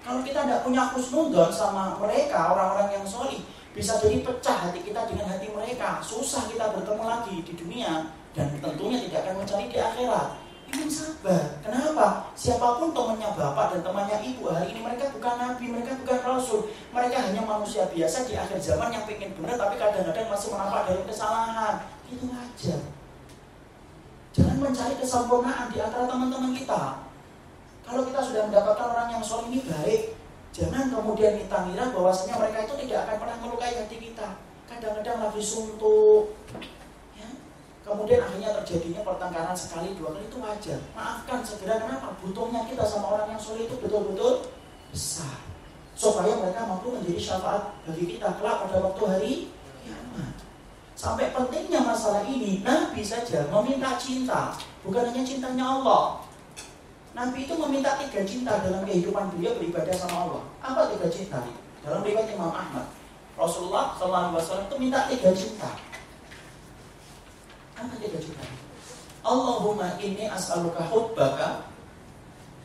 Kalau kita tidak punya khusnudon sama mereka, orang-orang yang soli, bisa jadi pecah hati kita dengan hati mereka. Susah kita bertemu lagi di dunia dan tentunya tidak akan mencari di akhirat. Ingin sabar. Kenapa? Siapa pun temannya bapak dan temannya ibu hari ini mereka bukan nabi, mereka bukan rasul. Mereka hanya manusia biasa di akhir zaman yang pengen benar tapi kadang-kadang masih menampak dalam kesalahan. Itu aja. Jangan mencari kesempurnaan di antara teman-teman kita. Kalau kita sudah mendapatkan orang yang soleh ini baik, jangan kemudian kita ngira bahwasanya mereka itu tidak akan pernah melukai hati kita. Kadang-kadang lagi suntuk, kemudian akhirnya terjadinya pertengkaran sekali dua kali itu wajar. Maafkan segera kenapa butuhnya kita sama orang yang sulit itu betul-betul besar. Supaya mereka mampu menjadi syafaat bagi kita kelak pada waktu hari kiamat. Sampai pentingnya masalah ini Nabi saja meminta cinta. Bukan hanya cintanya Allah. Nabi itu meminta tiga cinta dalam kehidupan beliau beribadah sama Allah. Apa tiga cinta? Dalam riwayat Imam Ahmad Rasulullah SAW itu minta tiga cinta. Apa tiga cinta? Allahumma inni as'aluka hubbaka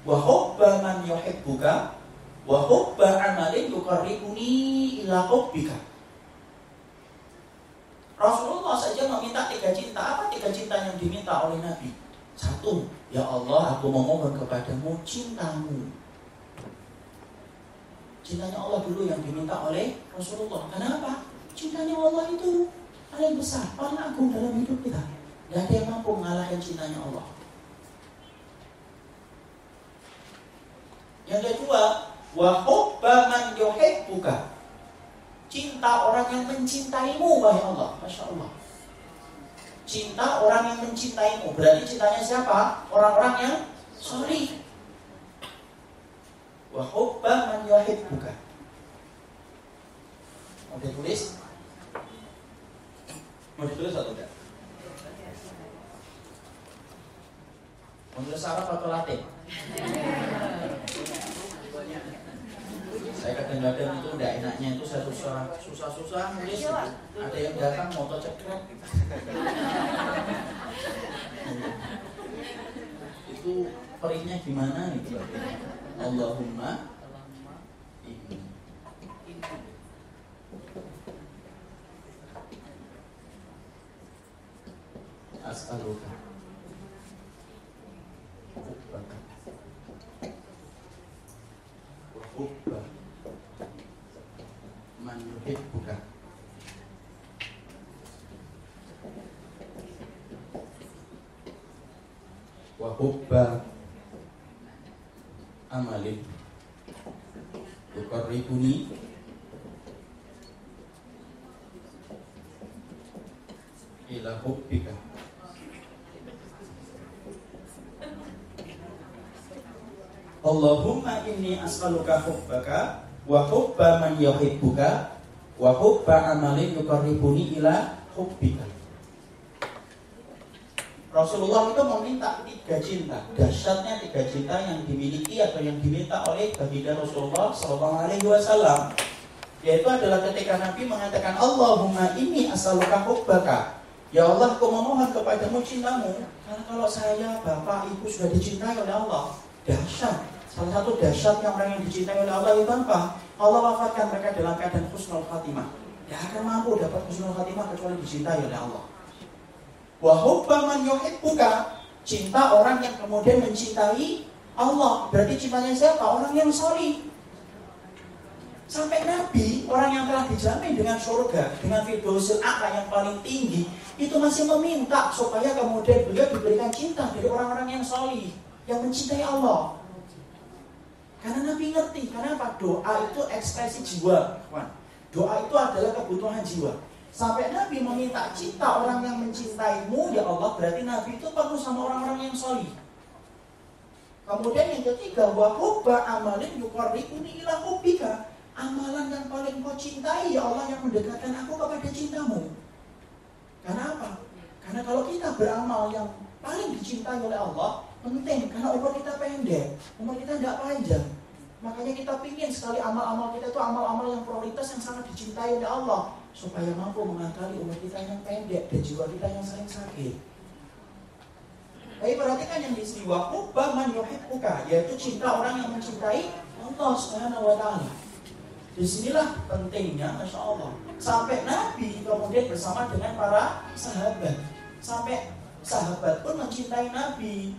wa hubba man yuhibbuka wa hubba amalin yuqarribuni ila hubbika. Rasulullah saja meminta tiga cinta. Apa tiga cinta yang diminta oleh Nabi? Satu, ya Allah, aku memohon kepadamu cintamu. Cintanya Allah dulu yang diminta oleh Rasulullah. Kenapa? Cintanya Allah itu paling besar, paling agung dalam hidup kita. Tidak ada yang mampu mengalahkan cintanya Allah. Yang kedua, wa hubba man yuhibbuka. Cinta orang yang mencintaimu, wahai Allah. Masya Allah. Cinta orang yang mencintaimu. Berarti cintanya siapa? Orang-orang yang sorry. Wa hubba man yuhibbuka. Mau ditulis? Mau ditulis atau tidak? Mau tulis Arab atau Latin? saya kadang-kadang itu udah enaknya itu saya susah susah susah nulis gitu. ada yang datang motor cekrek itu perihnya gimana gitu Allahumma ini as'aluka hubba man yuhibbuka wa hubba amalin. Yuqarribuni ila hubbika Allahumma inni as'aluka hubbaka wa hubba man yuhibbuka wa hubba amalin yuqarribuni ila hubbika. Rasulullah itu meminta tiga cinta, dahsyatnya tiga cinta yang dimiliki atau yang diminta oleh baginda Rasulullah Shallallahu Alaihi Wasallam. Yaitu adalah ketika Nabi mengatakan Allahumma inni as'aluka hubbaka. Ya Allah, aku memohon kepadamu cintamu. Karena kalau saya, bapak, ibu sudah dicintai oleh Allah, dahsyat. Salah satu dahsyatnya orang yang dicintai oleh Allah itu apa? Allah wafatkan mereka dalam keadaan husnul khatimah. Tidak akan mampu dapat husnul khatimah kecuali dicintai oleh Allah. Wahubba man yuhibbuka. Cinta orang yang kemudian mencintai Allah. Berarti cintanya siapa? Orang yang solih. Sampai Nabi, orang yang telah dijamin dengan surga, dengan firdausil a'la yang paling tinggi, itu masih meminta supaya kemudian beliau diberikan cinta dari orang-orang yang solih, yang mencintai Allah. Karena Nabi ngerti, karena apa? Doa itu ekspresi jiwa. Doa itu adalah kebutuhan jiwa. Sampai Nabi meminta cinta orang yang mencintaimu, ya Allah, berarti Nabi itu penuh sama orang-orang yang solih. Kemudian yang ketiga, wa hubba amalin yuqarribuni ila hubbika. Amalan yang paling kau cintai, ya Allah, yang mendekatkan aku kepada cintamu. Karena apa? Karena kalau kita beramal yang paling dicintai oleh Allah, penting karena umur kita pendek, umur kita tidak panjang. Makanya kita pingin sekali amal-amal kita itu amal-amal yang prioritas yang sangat dicintai oleh Allah supaya mampu mengakali umur kita yang pendek dan jiwa kita yang sering sakit. Tapi perhatikan yang di sini hubba man yuhibbuka yaitu cinta orang yang mencintai Allah Subhanahu wa taala. Di sinilah pentingnya Masya Allah Sampai Nabi kemudian bersama dengan para sahabat Sampai sahabat pun mencintai Nabi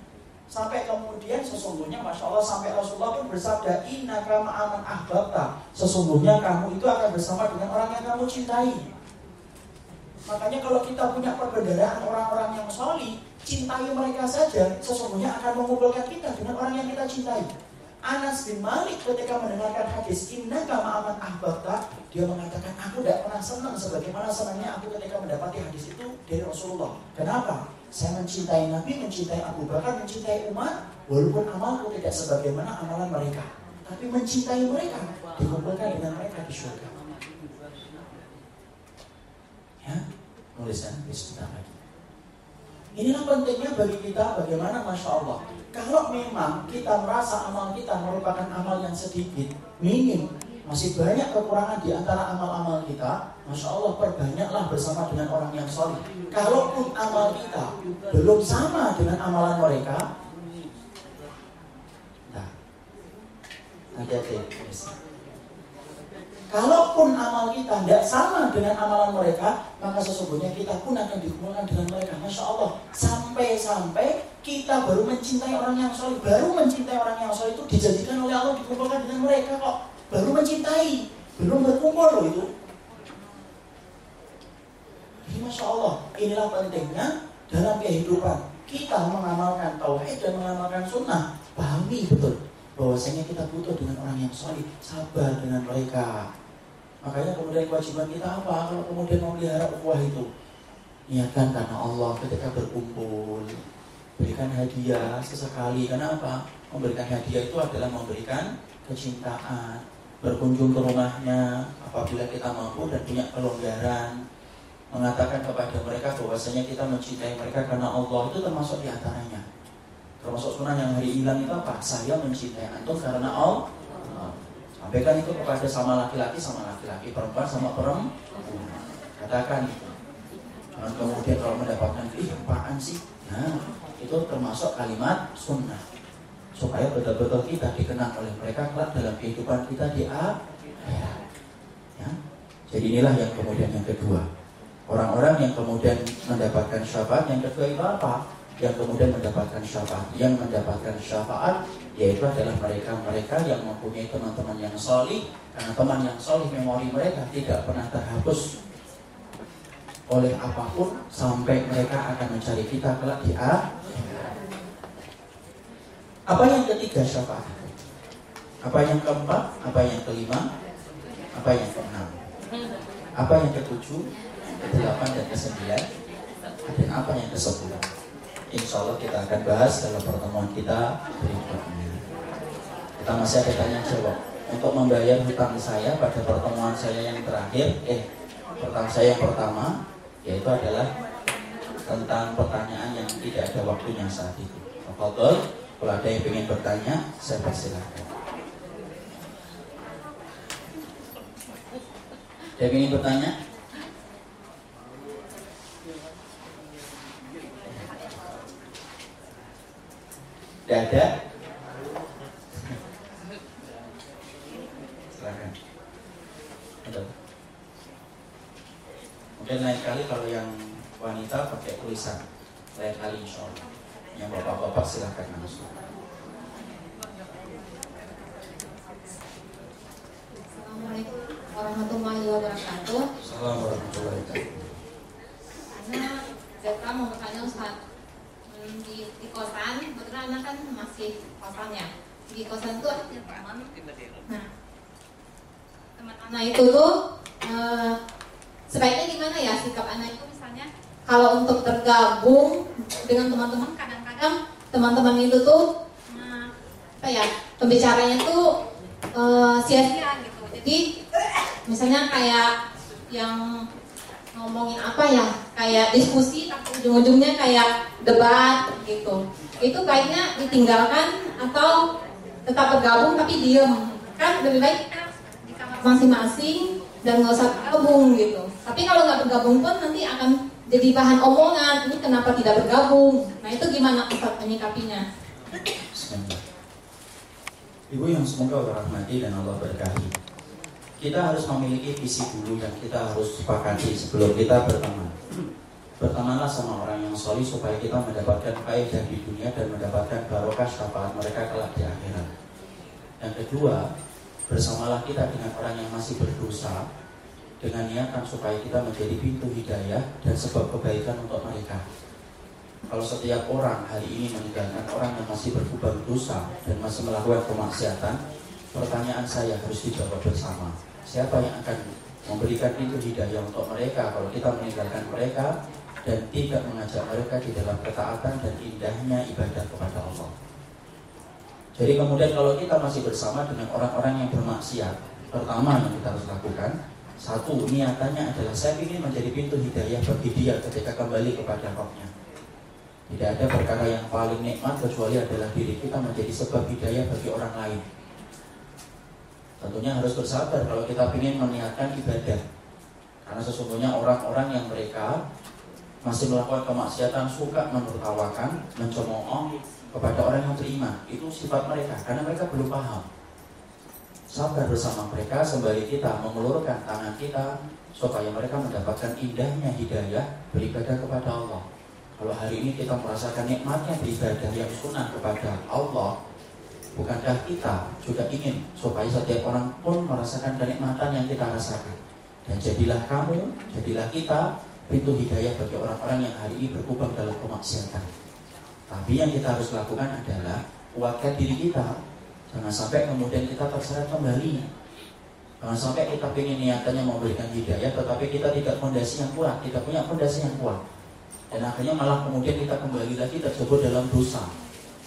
Sampai kemudian sesungguhnya Masya Allah Sampai Rasulullah pun bersabda Inna kama aman ahbabta. Sesungguhnya kamu itu akan bersama dengan orang yang kamu cintai. Makanya kalau kita punya perbedaan orang-orang yang soli Cintai mereka saja Sesungguhnya akan mengumpulkan kita dengan orang yang kita cintai. Anas bin Malik ketika mendengarkan hadis Inna kama aman ahbabta Dia mengatakan aku tidak pernah senang Sebagaimana senangnya aku ketika mendapati hadis itu dari Rasulullah. Kenapa? Saya mencintai Nabi, mencintai Abu Bakar, mencintai umat Walaupun amalku tidak sebagaimana amalan mereka. Tapi mencintai mereka Dikumpulkan dengan mereka di surga. Ya, nuliskan sebentar lagi. Inilah pentingnya bagi kita bagaimana Masya Allah. Kalau memang kita merasa amal kita merupakan amal yang sedikit, minim masih banyak kekurangan di antara amal-amal kita, Masya Allah perbanyaklah bersama dengan orang yang soleh. Kalaupun amal kita belum sama dengan amalan mereka, nah, hati-hati. Kalaupun amal kita tidak sama dengan amalan mereka, maka sesungguhnya kita pun akan dikumpulkan dengan mereka. Masya Allah, sampai-sampai kita baru mencintai orang yang soleh, baru mencintai orang yang soleh itu dijadikan oleh Allah dikumpulkan dengan mereka kok. Baru mencintai, belum berkumpul loh itu. Jadi Masya Allah, inilah pentingnya dalam kehidupan kita mengamalkan tauhid dan mengamalkan sunnah. Pahami betul bahwasanya kita butuh dengan orang yang solid, sabar dengan mereka. Makanya kemudian kewajiban kita apa? Kalau kemudian mau melihara ukhuwah itu, niatkan karena Allah ketika berkumpul, berikan hadiah sesekali. Karena apa? Memberikan hadiah itu adalah memberikan kecintaan, berkunjung ke rumahnya apabila kita mampu dan punya kelonggaran, mengatakan kepada mereka bahwasanya kita mencintai mereka karena Allah itu termasuk di antaranya termasuk sunnah yang hari hilang itu apa? Saya mencintai antum karena Allah. Sampaikan itu kepada sama laki-laki sama laki-laki, perempuan sama perempuan. Katakan itu. Dan kemudian kalau mendapatkan ih apaan sih? Nah, itu termasuk kalimat sunnah. Supaya betul-betul kita dikenang oleh mereka kelak dalam kehidupan kita di akhirat. Ya. Jadi inilah yang kemudian yang kedua. Orang-orang yang kemudian mendapatkan syafaat yang kedua itu apa? yang kemudian mendapatkan syafaat. Yang mendapatkan syafaat yaitu adalah mereka-mereka yang mempunyai teman-teman yang solih karena teman yang solih memori mereka tidak pernah terhapus oleh apa pun sampai mereka akan mencari kita kelak di akhirat. Apa yang ketiga syafaat? Apa yang keempat? Apa yang kelima? Apa yang keenam? Apa yang ketujuh? Kedelapan dan kesembilan? Dan apa yang kesepuluh? Insya Allah kita akan bahas dalam pertemuan kita berikutnya. Kita masih ada tanya jawab. Untuk membayar hutang saya pada pertemuan saya yang terakhir, eh, pertanyaan saya yang pertama, yaitu adalah tentang pertanyaan yang tidak ada waktunya saat itu. Fadol, kalau ada yang ingin bertanya, saya persilahkan. Ada yang ingin bertanya? Tidak ada? Silahkan. Ada. Mungkin lain kali kalau yang wanita pakai tulisan. Lain kali insya Allah. Yang bapak-bapak silahkan langsung. Assalamualaikum warahmatullahi wabarakatuh. Assalamualaikum warahmatullahi wabarakatuh. Karena Zeta mau bertanya Ustaz. Hmm, di, di kosan, kebetulan anak kan masih kosannya Di kosan tuh ada teman. Nah. Teman anak itu tuh eh, Sebaiknya gimana ya sikap anak itu misalnya? Kalau untuk tergabung dengan teman-teman Kadang-kadang teman-teman itu tuh Apa ya Pembicaranya tuh eh, sia-sia gitu. Jadi misalnya kayak yang ngomongin apa ya kayak diskusi tapi ujung-ujungnya kayak debat gitu. Itu baiknya ditinggalkan atau tetap bergabung tapi diem. Kan lebih baik masing-masing dan nggak usah bergabung gitu. Tapi kalau nggak bergabung pun nanti akan jadi bahan omongan ini kenapa tidak bergabung nah itu gimana Ustaz menyikapinya Ibu yang semoga Allah rahmati dan Allah berkahi kita harus memiliki visi dulu yang kita harus sepakati sebelum kita berteman. Bertemanlah sama orang yang solih supaya kita mendapatkan faedah di dunia dan mendapatkan barokah syafaat mereka kelak di akhirat. Yang kedua, bersamalah kita dengan orang yang masih berdosa dengan niatan supaya kita menjadi pintu hidayah dan sebab kebaikan untuk mereka. Kalau setiap orang hari ini meninggalkan orang yang masih berkubang dosa dan masih melakukan kemaksiatan, pertanyaan saya harus dijawab bersama. Siapa yang akan memberikan itu hidayah untuk mereka kalau kita meninggalkan mereka dan tidak mengajak mereka di dalam ketaatan dan indahnya ibadah kepada Allah. Jadi kemudian kalau kita masih bersama dengan orang-orang yang bermaksiat, pertama yang kita harus lakukan, satu niatannya adalah saya ingin menjadi pintu hidayah bagi dia ketika kembali kepada rohnya. Tidak ada perkara yang paling nikmat kecuali adalah diri kita menjadi sebab hidayah bagi orang lain. Tentunya harus bersabar kalau kita ingin meniatkan ibadah. Karena sesungguhnya orang-orang yang mereka masih melakukan kemaksiatan suka menertawakan, mencemooh kepada orang yang beriman. Itu sifat mereka karena mereka belum paham. Sabar bersama mereka sembari kita mengulurkan tangan kita supaya mereka mendapatkan indahnya hidayah beribadah kepada Allah. Kalau hari ini kita merasakan nikmatnya beribadah yang sunnah kepada Allah, bukankah kita juga ingin supaya setiap orang pun merasakan kenikmatan yang kita rasakan? Dan jadilah kamu, jadilah kita pintu hidayah bagi orang-orang yang hari ini berkubang dalam kemaksiatan. Tapi yang kita harus lakukan adalah kuatkan diri kita. Jangan sampai kemudian kita terseret kembali. Jangan sampai kita ingin niatannya memberikan hidayah, tetapi kita tidak fondasi yang kuat, tidak punya fondasi yang kuat. Dan akhirnya malah kemudian kita kembali lagi terjebak dalam dosa.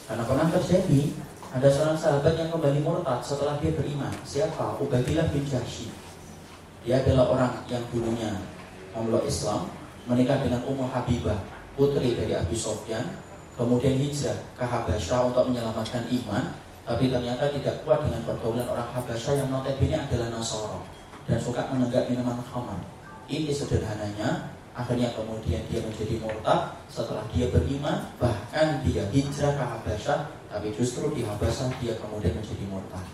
Karena pernah terjadi, ada seorang sahabat yang kembali murtad setelah dia beriman. Siapa? Ubaidillah bin Jahsy. Dia adalah orang yang dulunya memeluk Islam, menikah dengan Ummu Habibah, putri dari Abi Sofyan, kemudian hijrah ke Habasyah untuk menyelamatkan iman, tapi ternyata tidak kuat dengan pergaulan orang Habasyah yang notabene adalah Nasoro dan suka menenggak minuman khamar. Ini sederhananya, akhirnya kemudian dia menjadi murtad setelah dia beriman, bahkan dia hijrah ke Habasyah, tapi justru di Habasyah dia kemudian menjadi murtad.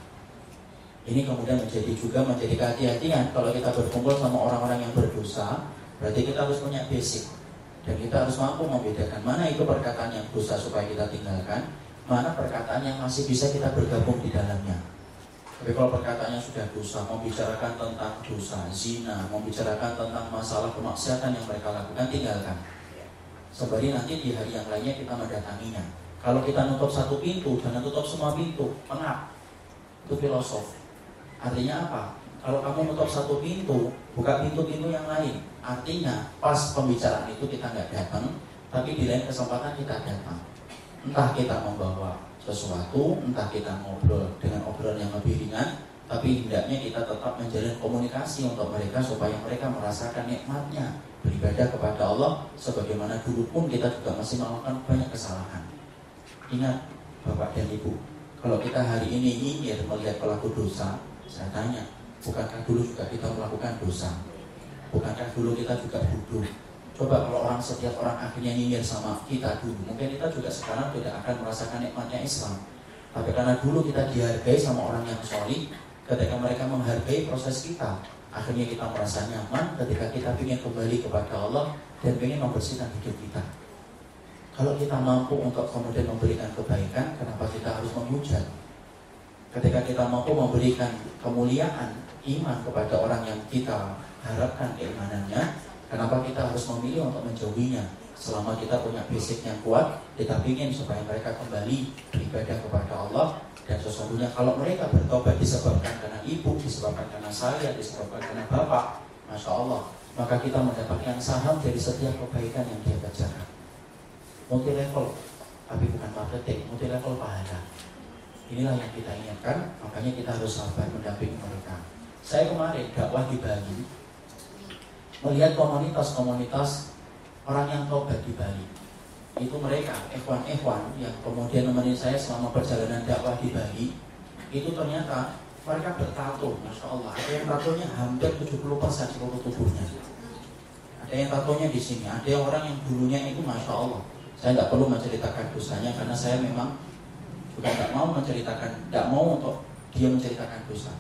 Ini kemudian menjadi juga menjadi kehati-hatian kalau kita berkumpul sama orang-orang yang berdosa, berarti kita harus punya basic dan kita harus mampu membedakan mana itu perkataan yang dosa supaya kita tinggalkan, mana perkataan yang masih bisa kita bergabung di dalamnya. Tapi kalau perkataannya sudah dosa, membicarakan tentang dosa, zina, membicarakan tentang masalah kemaksiatan yang mereka lakukan, tinggalkan. Sebari nanti di hari yang lainnya kita mendatanginya. Kalau kita nutup satu pintu, jangan tutup semua pintu, pengap. Itu filosof. Artinya apa? Kalau kamu nutup satu pintu, buka pintu-pintu yang lain. Artinya pas pembicaraan itu kita nggak datang, tapi di lain kesempatan kita datang. Entah kita membawa sesuatu, entah kita ngobrol dengan obrolan yang lebih ringan, tapi hendaknya kita tetap menjalin komunikasi untuk mereka supaya mereka merasakan nikmatnya beribadah kepada Allah sebagaimana dulu pun kita juga masih melakukan banyak kesalahan. Ingat Bapak dan Ibu, kalau kita hari ini ingin melihat pelaku dosa, saya tanya, bukankah dulu juga kita melakukan dosa? Bukankah dulu kita juga bodoh? Coba kalau orang setiap orang akhirnya nyinyir sama kita dulu, mungkin kita juga sekarang tidak akan merasakan nikmatnya Islam. Tapi karena dulu kita dihargai sama orang yang solid, ketika mereka menghargai proses kita, akhirnya kita merasa nyaman ketika kita ingin kembali kepada Allah dan ingin membersihkan hidup kita. Kalau kita mampu untuk kemudian memberikan kebaikan, kenapa kita harus menghujat? Ketika kita mampu memberikan kemuliaan iman kepada orang yang kita harapkan keimanannya, kenapa kita harus memilih untuk menjauhinya? Selama kita punya basic yang kuat, kita ingin supaya mereka kembali beribadah kepada Allah dan sesungguhnya kalau mereka bertobat disebabkan karena ibu, disebabkan karena saya, disebabkan karena bapak, masya Allah, maka kita mendapatkan saham dari setiap kebaikan yang dia kerjakan. Multi level, tapi bukan marketing, multi level pahala. Inilah yang kita inginkan, makanya kita harus sabar mendampingi mereka. Saya kemarin dakwah di Bali, melihat komunitas-komunitas orang yang tobat di Bali. Itu mereka, ikhwan-ikhwan yang kemudian nemenin saya selama perjalanan dakwah di Bali, itu ternyata mereka bertato, Masya Allah. Ada yang tatonya hampir 70% seluruh tubuhnya. Ada yang tatonya di sini, ada yang orang yang dulunya itu Masya Allah. Saya nggak perlu menceritakan dosanya karena saya memang juga tidak mau menceritakan, tidak mau untuk dia menceritakan dosa.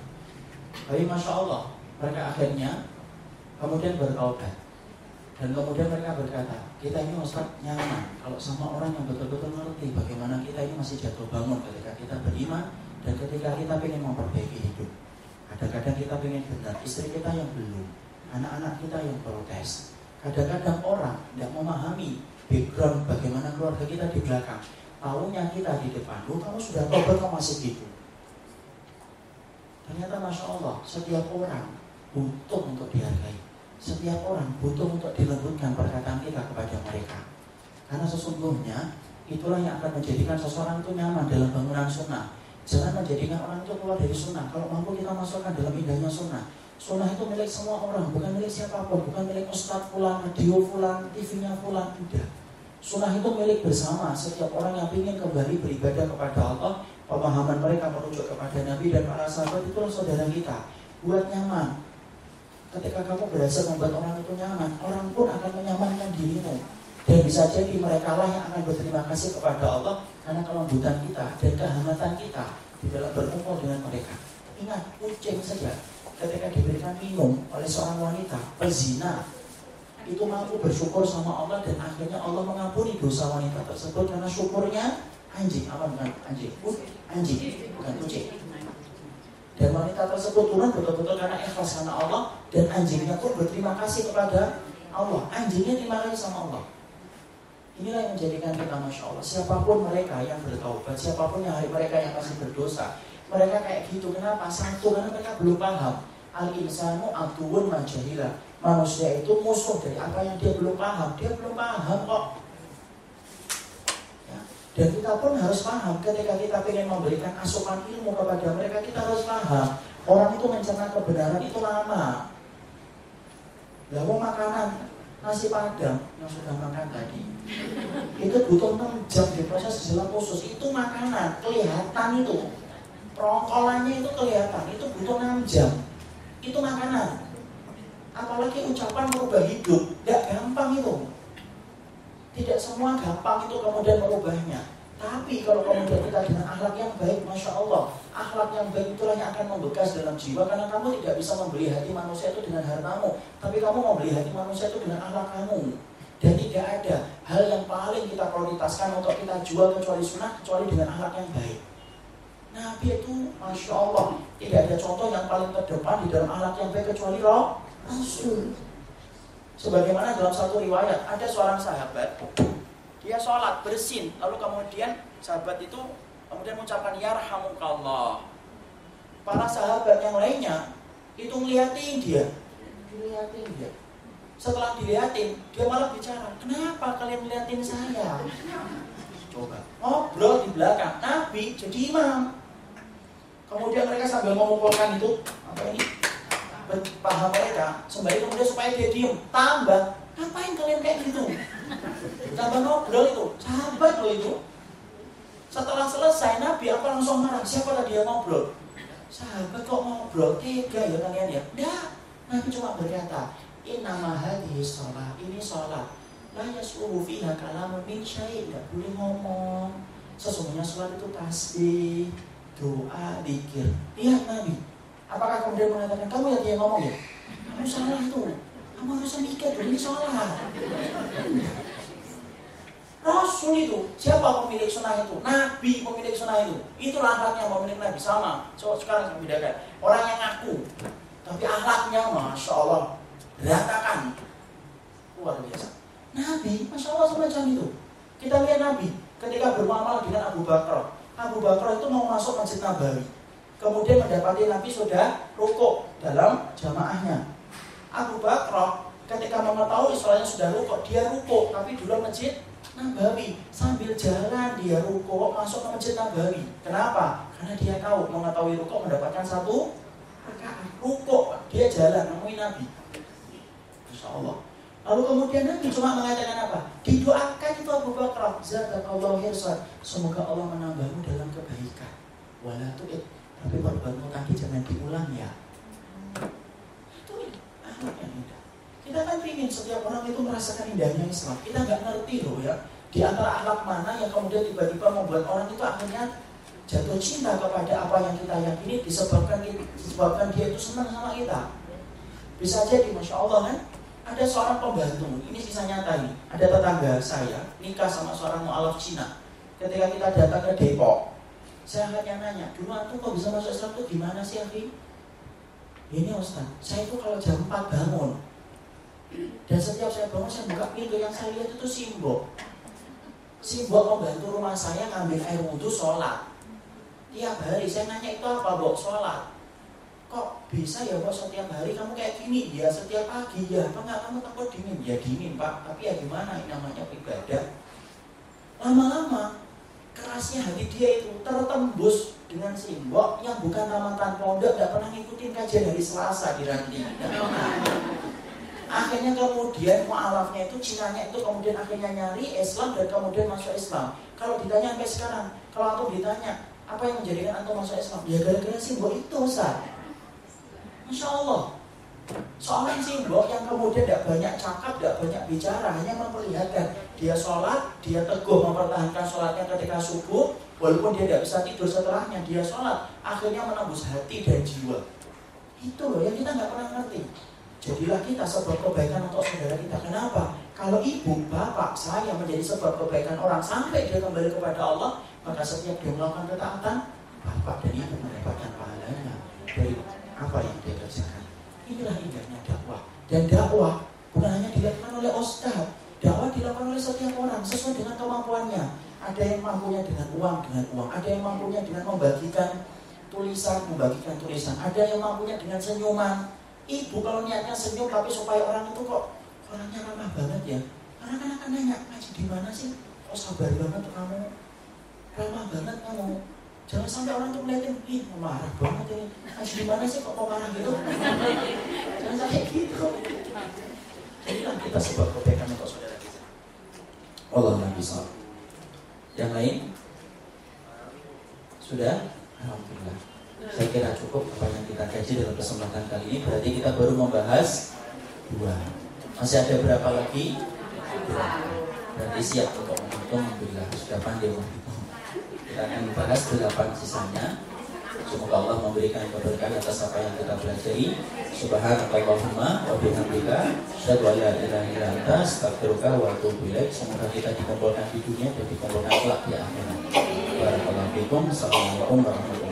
Tapi masya Allah, mereka akhirnya kemudian bertaubat dan kemudian mereka berkata, kita ini Ustaz nyaman kalau sama orang yang betul-betul ngerti bagaimana kita ini masih jatuh bangun ketika kita beriman dan ketika kita ingin memperbaiki hidup. Kadang-kadang kita ingin benar, istri kita yang belum, anak-anak kita yang protes. Kadang-kadang orang tidak memahami background bagaimana keluarga kita di belakang tahunya kita di depan, lu kamu sudah tobat kamu masih gitu. Ternyata Masya Allah, setiap orang butuh untuk dihargai. Setiap orang butuh untuk dilembutkan perkataan kita kepada mereka. Karena sesungguhnya itulah yang akan menjadikan seseorang itu nyaman dalam bangunan sunnah. Jangan menjadikan orang itu keluar dari sunnah. Kalau mampu kita masukkan dalam indahnya sunnah. Sunnah itu milik semua orang, bukan milik siapa pun, bukan milik ustadz fulan, radio fulan, TV-nya fulan, tidak Sunnah itu milik bersama. Setiap orang yang ingin kembali beribadah kepada Allah, pemahaman mereka merujuk kepada Nabi dan para sahabat itulah saudara kita. Buat nyaman. Ketika kamu berhasil membuat orang itu nyaman, orang pun akan menyamankan dirimu. Dan bisa jadi mereka lah yang akan berterima kasih kepada Allah karena kelembutan kita dan kehangatan kita di dalam berkumpul dengan mereka. Ingat, kucing saja ketika diberikan minum oleh seorang wanita pezina itu mampu bersyukur sama Allah dan akhirnya Allah mengampuni dosa wanita tersebut karena syukurnya anjing apa bukan anjing anjing bukan kucing dan wanita tersebut turun betul-betul karena ikhlas karena Allah dan anjingnya pun berterima kasih kepada Allah. Anjingnya terima kasih sama Allah. Inilah yang menjadikan kita masya Allah. Siapa pun mereka yang bertaubat siapa pun yang hari mereka yang masih berdosa mereka kayak gitu. Kenapa? Satu karena mereka belum paham. Al insanu atuun majahila. Manusia itu musuh dari apa yang dia belum paham. Dia belum paham kok. Dan kita pun harus paham ketika kita ingin memberikan asupan ilmu kepada mereka kita harus paham orang itu mencerna kebenaran itu lama lalu makanan nasi padang yang sudah makan tadi itu butuh 6 jam diproses dalam khusus itu makanan kelihatan itu Rongkolannya itu kelihatan, itu butuh 6 jam. Itu makanan. Apalagi ucapan merubah hidup, tidak gampang itu. Tidak semua gampang itu kemudian merubahnya. Tapi kalau kemudian kita dengan akhlak yang baik, masya Allah, akhlak yang baik itulah yang akan membekas dalam jiwa karena kamu tidak bisa membeli hati manusia itu dengan hartamu, tapi kamu membeli hati manusia itu dengan akhlak kamu. Dan tidak ada hal yang paling kita prioritaskan untuk kita jual kecuali sunnah kecuali dengan akhlak yang baik. Nabi itu Masya Allah Tidak ada contoh yang paling terdepan di dalam alat yang baik kecuali Rasul Sebagaimana dalam satu riwayat Ada seorang sahabat Dia sholat bersin. Lalu kemudian sahabat itu Kemudian mengucapkan Yarhamukallah. Para sahabat yang lainnya Itu ngeliatin dia. Ngeliatin dia. Setelah diliatin Dia malah bicara Kenapa kalian ngeliatin saya? Coba Ngobrol di belakang Nabi jadi imam. Kemudian mereka sambil mengumpulkan itu apa ini paham mereka sembari kemudian supaya dia diem. Tambah ngapain kalian kayak gitu? Tambah ngobrol itu. Sahabat loh itu. Setelah selesai Nabi apa langsung marah? Siapa tadi yang ngobrol? Sahabat kok ngobrol? Tiga ya kalian ya? Enggak Nabi cuma berkata Innama hadhi sholat Ini sholat La yasluhu fiha kalamun min Tidak boleh ngomong. Sesungguhnya sholat itu tasbih doa, dikir. Lihat Nabi. Apakah kemudian mengatakan, kamu yang dia ngomong ya? Kamu salah tuh. Kamu harus mikir, ini salah. Rasul itu, siapa pemilik sunnah itu? Nabi pemilik sunnah itu. Itulah akhlaknya pemilik Nabi sama. So, sekarang saya bedakan. Orang yang ngaku, tapi akhlaknya, masya Allah, berantakan. Luar biasa. Nabi, masya Allah semacam itu. Kita lihat Nabi ketika bermuamalah dengan Abu Bakar. Abu Bakar itu mau masuk Masjid Nabawi. Kemudian mendapati Nabi sudah rukuk dalam jamaahnya. Abu Bakar ketika mengetahui soalnya sudah rukuk, dia rukuk tapi dulu Masjid Nabawi sambil jalan dia rukuk masuk ke Masjid Nabawi. Kenapa? Karena dia tahu mengetahui rukuk mendapatkan satu rukuk dia jalan nemuin Nabi. Insya Allah. Lalu kemudian Nabi cuma mengatakan apa? Didoakan itu Abu Bakar. Zakat Allah hirsan. Semoga Allah menambahmu dalam kebaikan. Walau tu'id. Tapi perbuatan tadi jangan diulang ya. Itu yang indah. Kita kan ingin setiap orang itu merasakan indahnya Islam. Kita nggak ngerti loh ya. Di antara akhlak mana yang kemudian tiba-tiba membuat orang itu akhirnya jatuh cinta kepada apa yang kita yakini disebabkan disebabkan dia itu senang sama kita. Bisa jadi, masya Allah kan? ada seorang pembantu, ini sisa nyata ini. Ada tetangga saya nikah sama seorang mualaf Cina. Ketika kita datang ke Depok, saya hanya nanya, dulu antum kok bisa masuk Islam itu gimana sih Afi? Ini Ustaz, saya itu kalau jam 4 bangun dan setiap saya bangun saya buka pintu yang saya lihat itu simbol simbol pembantu rumah saya ngambil air wudhu sholat. Tiap hari saya nanya itu apa bok? Sholat? Kok bisa ya kok setiap hari kamu kayak gini? Ya setiap pagi. Ya apa nggak kamu takut dingin? Ya dingin pak. Tapi ya gimana? Ini namanya ibadah. Lama-lama kerasnya hati dia itu tertembus dengan simbol yang bukan tamatan pondok nggak pernah ngikutin kajian hari Selasa di ranting Akhirnya kemudian mu'alafnya itu Cinanya itu kemudian akhirnya nyari Islam dan kemudian masuk Islam. Kalau ditanya sampai sekarang, kalau aku ditanya apa yang menjadikan antum masuk Islam? Ya gara-gara simbol itu, Ustaz. Masya Allah. Seorang simbol yang kemudian tidak banyak cakap, tidak banyak bicara, hanya memperlihatkan dia sholat, dia teguh mempertahankan sholatnya ketika subuh, walaupun dia tidak bisa tidur setelahnya, dia sholat, akhirnya menembus hati dan jiwa. Itu loh yang kita nggak pernah ngerti. Jadilah kita sebab kebaikan untuk saudara kita. Kenapa? Kalau ibu, bapak, saya menjadi sebab kebaikan orang sampai dia kembali kepada Allah, maka setiap dia melakukan ketaatan, bapak dan ibu mendapatkan pahalanya dari apa yang dia kerjakan. Inilah indahnya dakwah. Dan dakwah bukan hanya dilakukan oleh ustaz, dakwah dilakukan oleh setiap orang sesuai dengan kemampuannya. Ada yang mampunya dengan uang, dengan uang. Ada yang mampunya dengan membagikan tulisan, membagikan tulisan. Ada yang mampunya dengan senyuman. Ibu kalau niatnya senyum tapi supaya orang itu kok orangnya ramah banget ya. Karena kan akan nanya, ngaji di mana sih? Kok sabar banget kamu? Ramah banget kamu. Jangan sampai orang tuh ngeliatin, ih marah banget ini. Ngaji di mana sih kok kok marah gitu? Jangan sampai gitu. Jadilah kita sebab kebaikan untuk saudara kita. Allah yang bisa. Yang lain? Sudah? Alhamdulillah. Saya kira cukup apa yang kita kaji dalam kesempatan kali ini. Berarti kita baru membahas dua. Masih ada berapa lagi? Dua. Berarti siap untuk menghitung. Alhamdulillah sudah pandai. Kita akan bahas delapan sisanya. Semoga Allah memberikan keberkahan atas apa yang kita pelajari. Subhanakallahumma wa bihamdika asyhadu an la ilaha illa anta astaghfiruka wa atubu ilaik. Semoga kita dikumpulkan di dunia dan dikumpulkan kelak di akhirat. Barakallahu fikum. Assalamualaikum warahmatullahi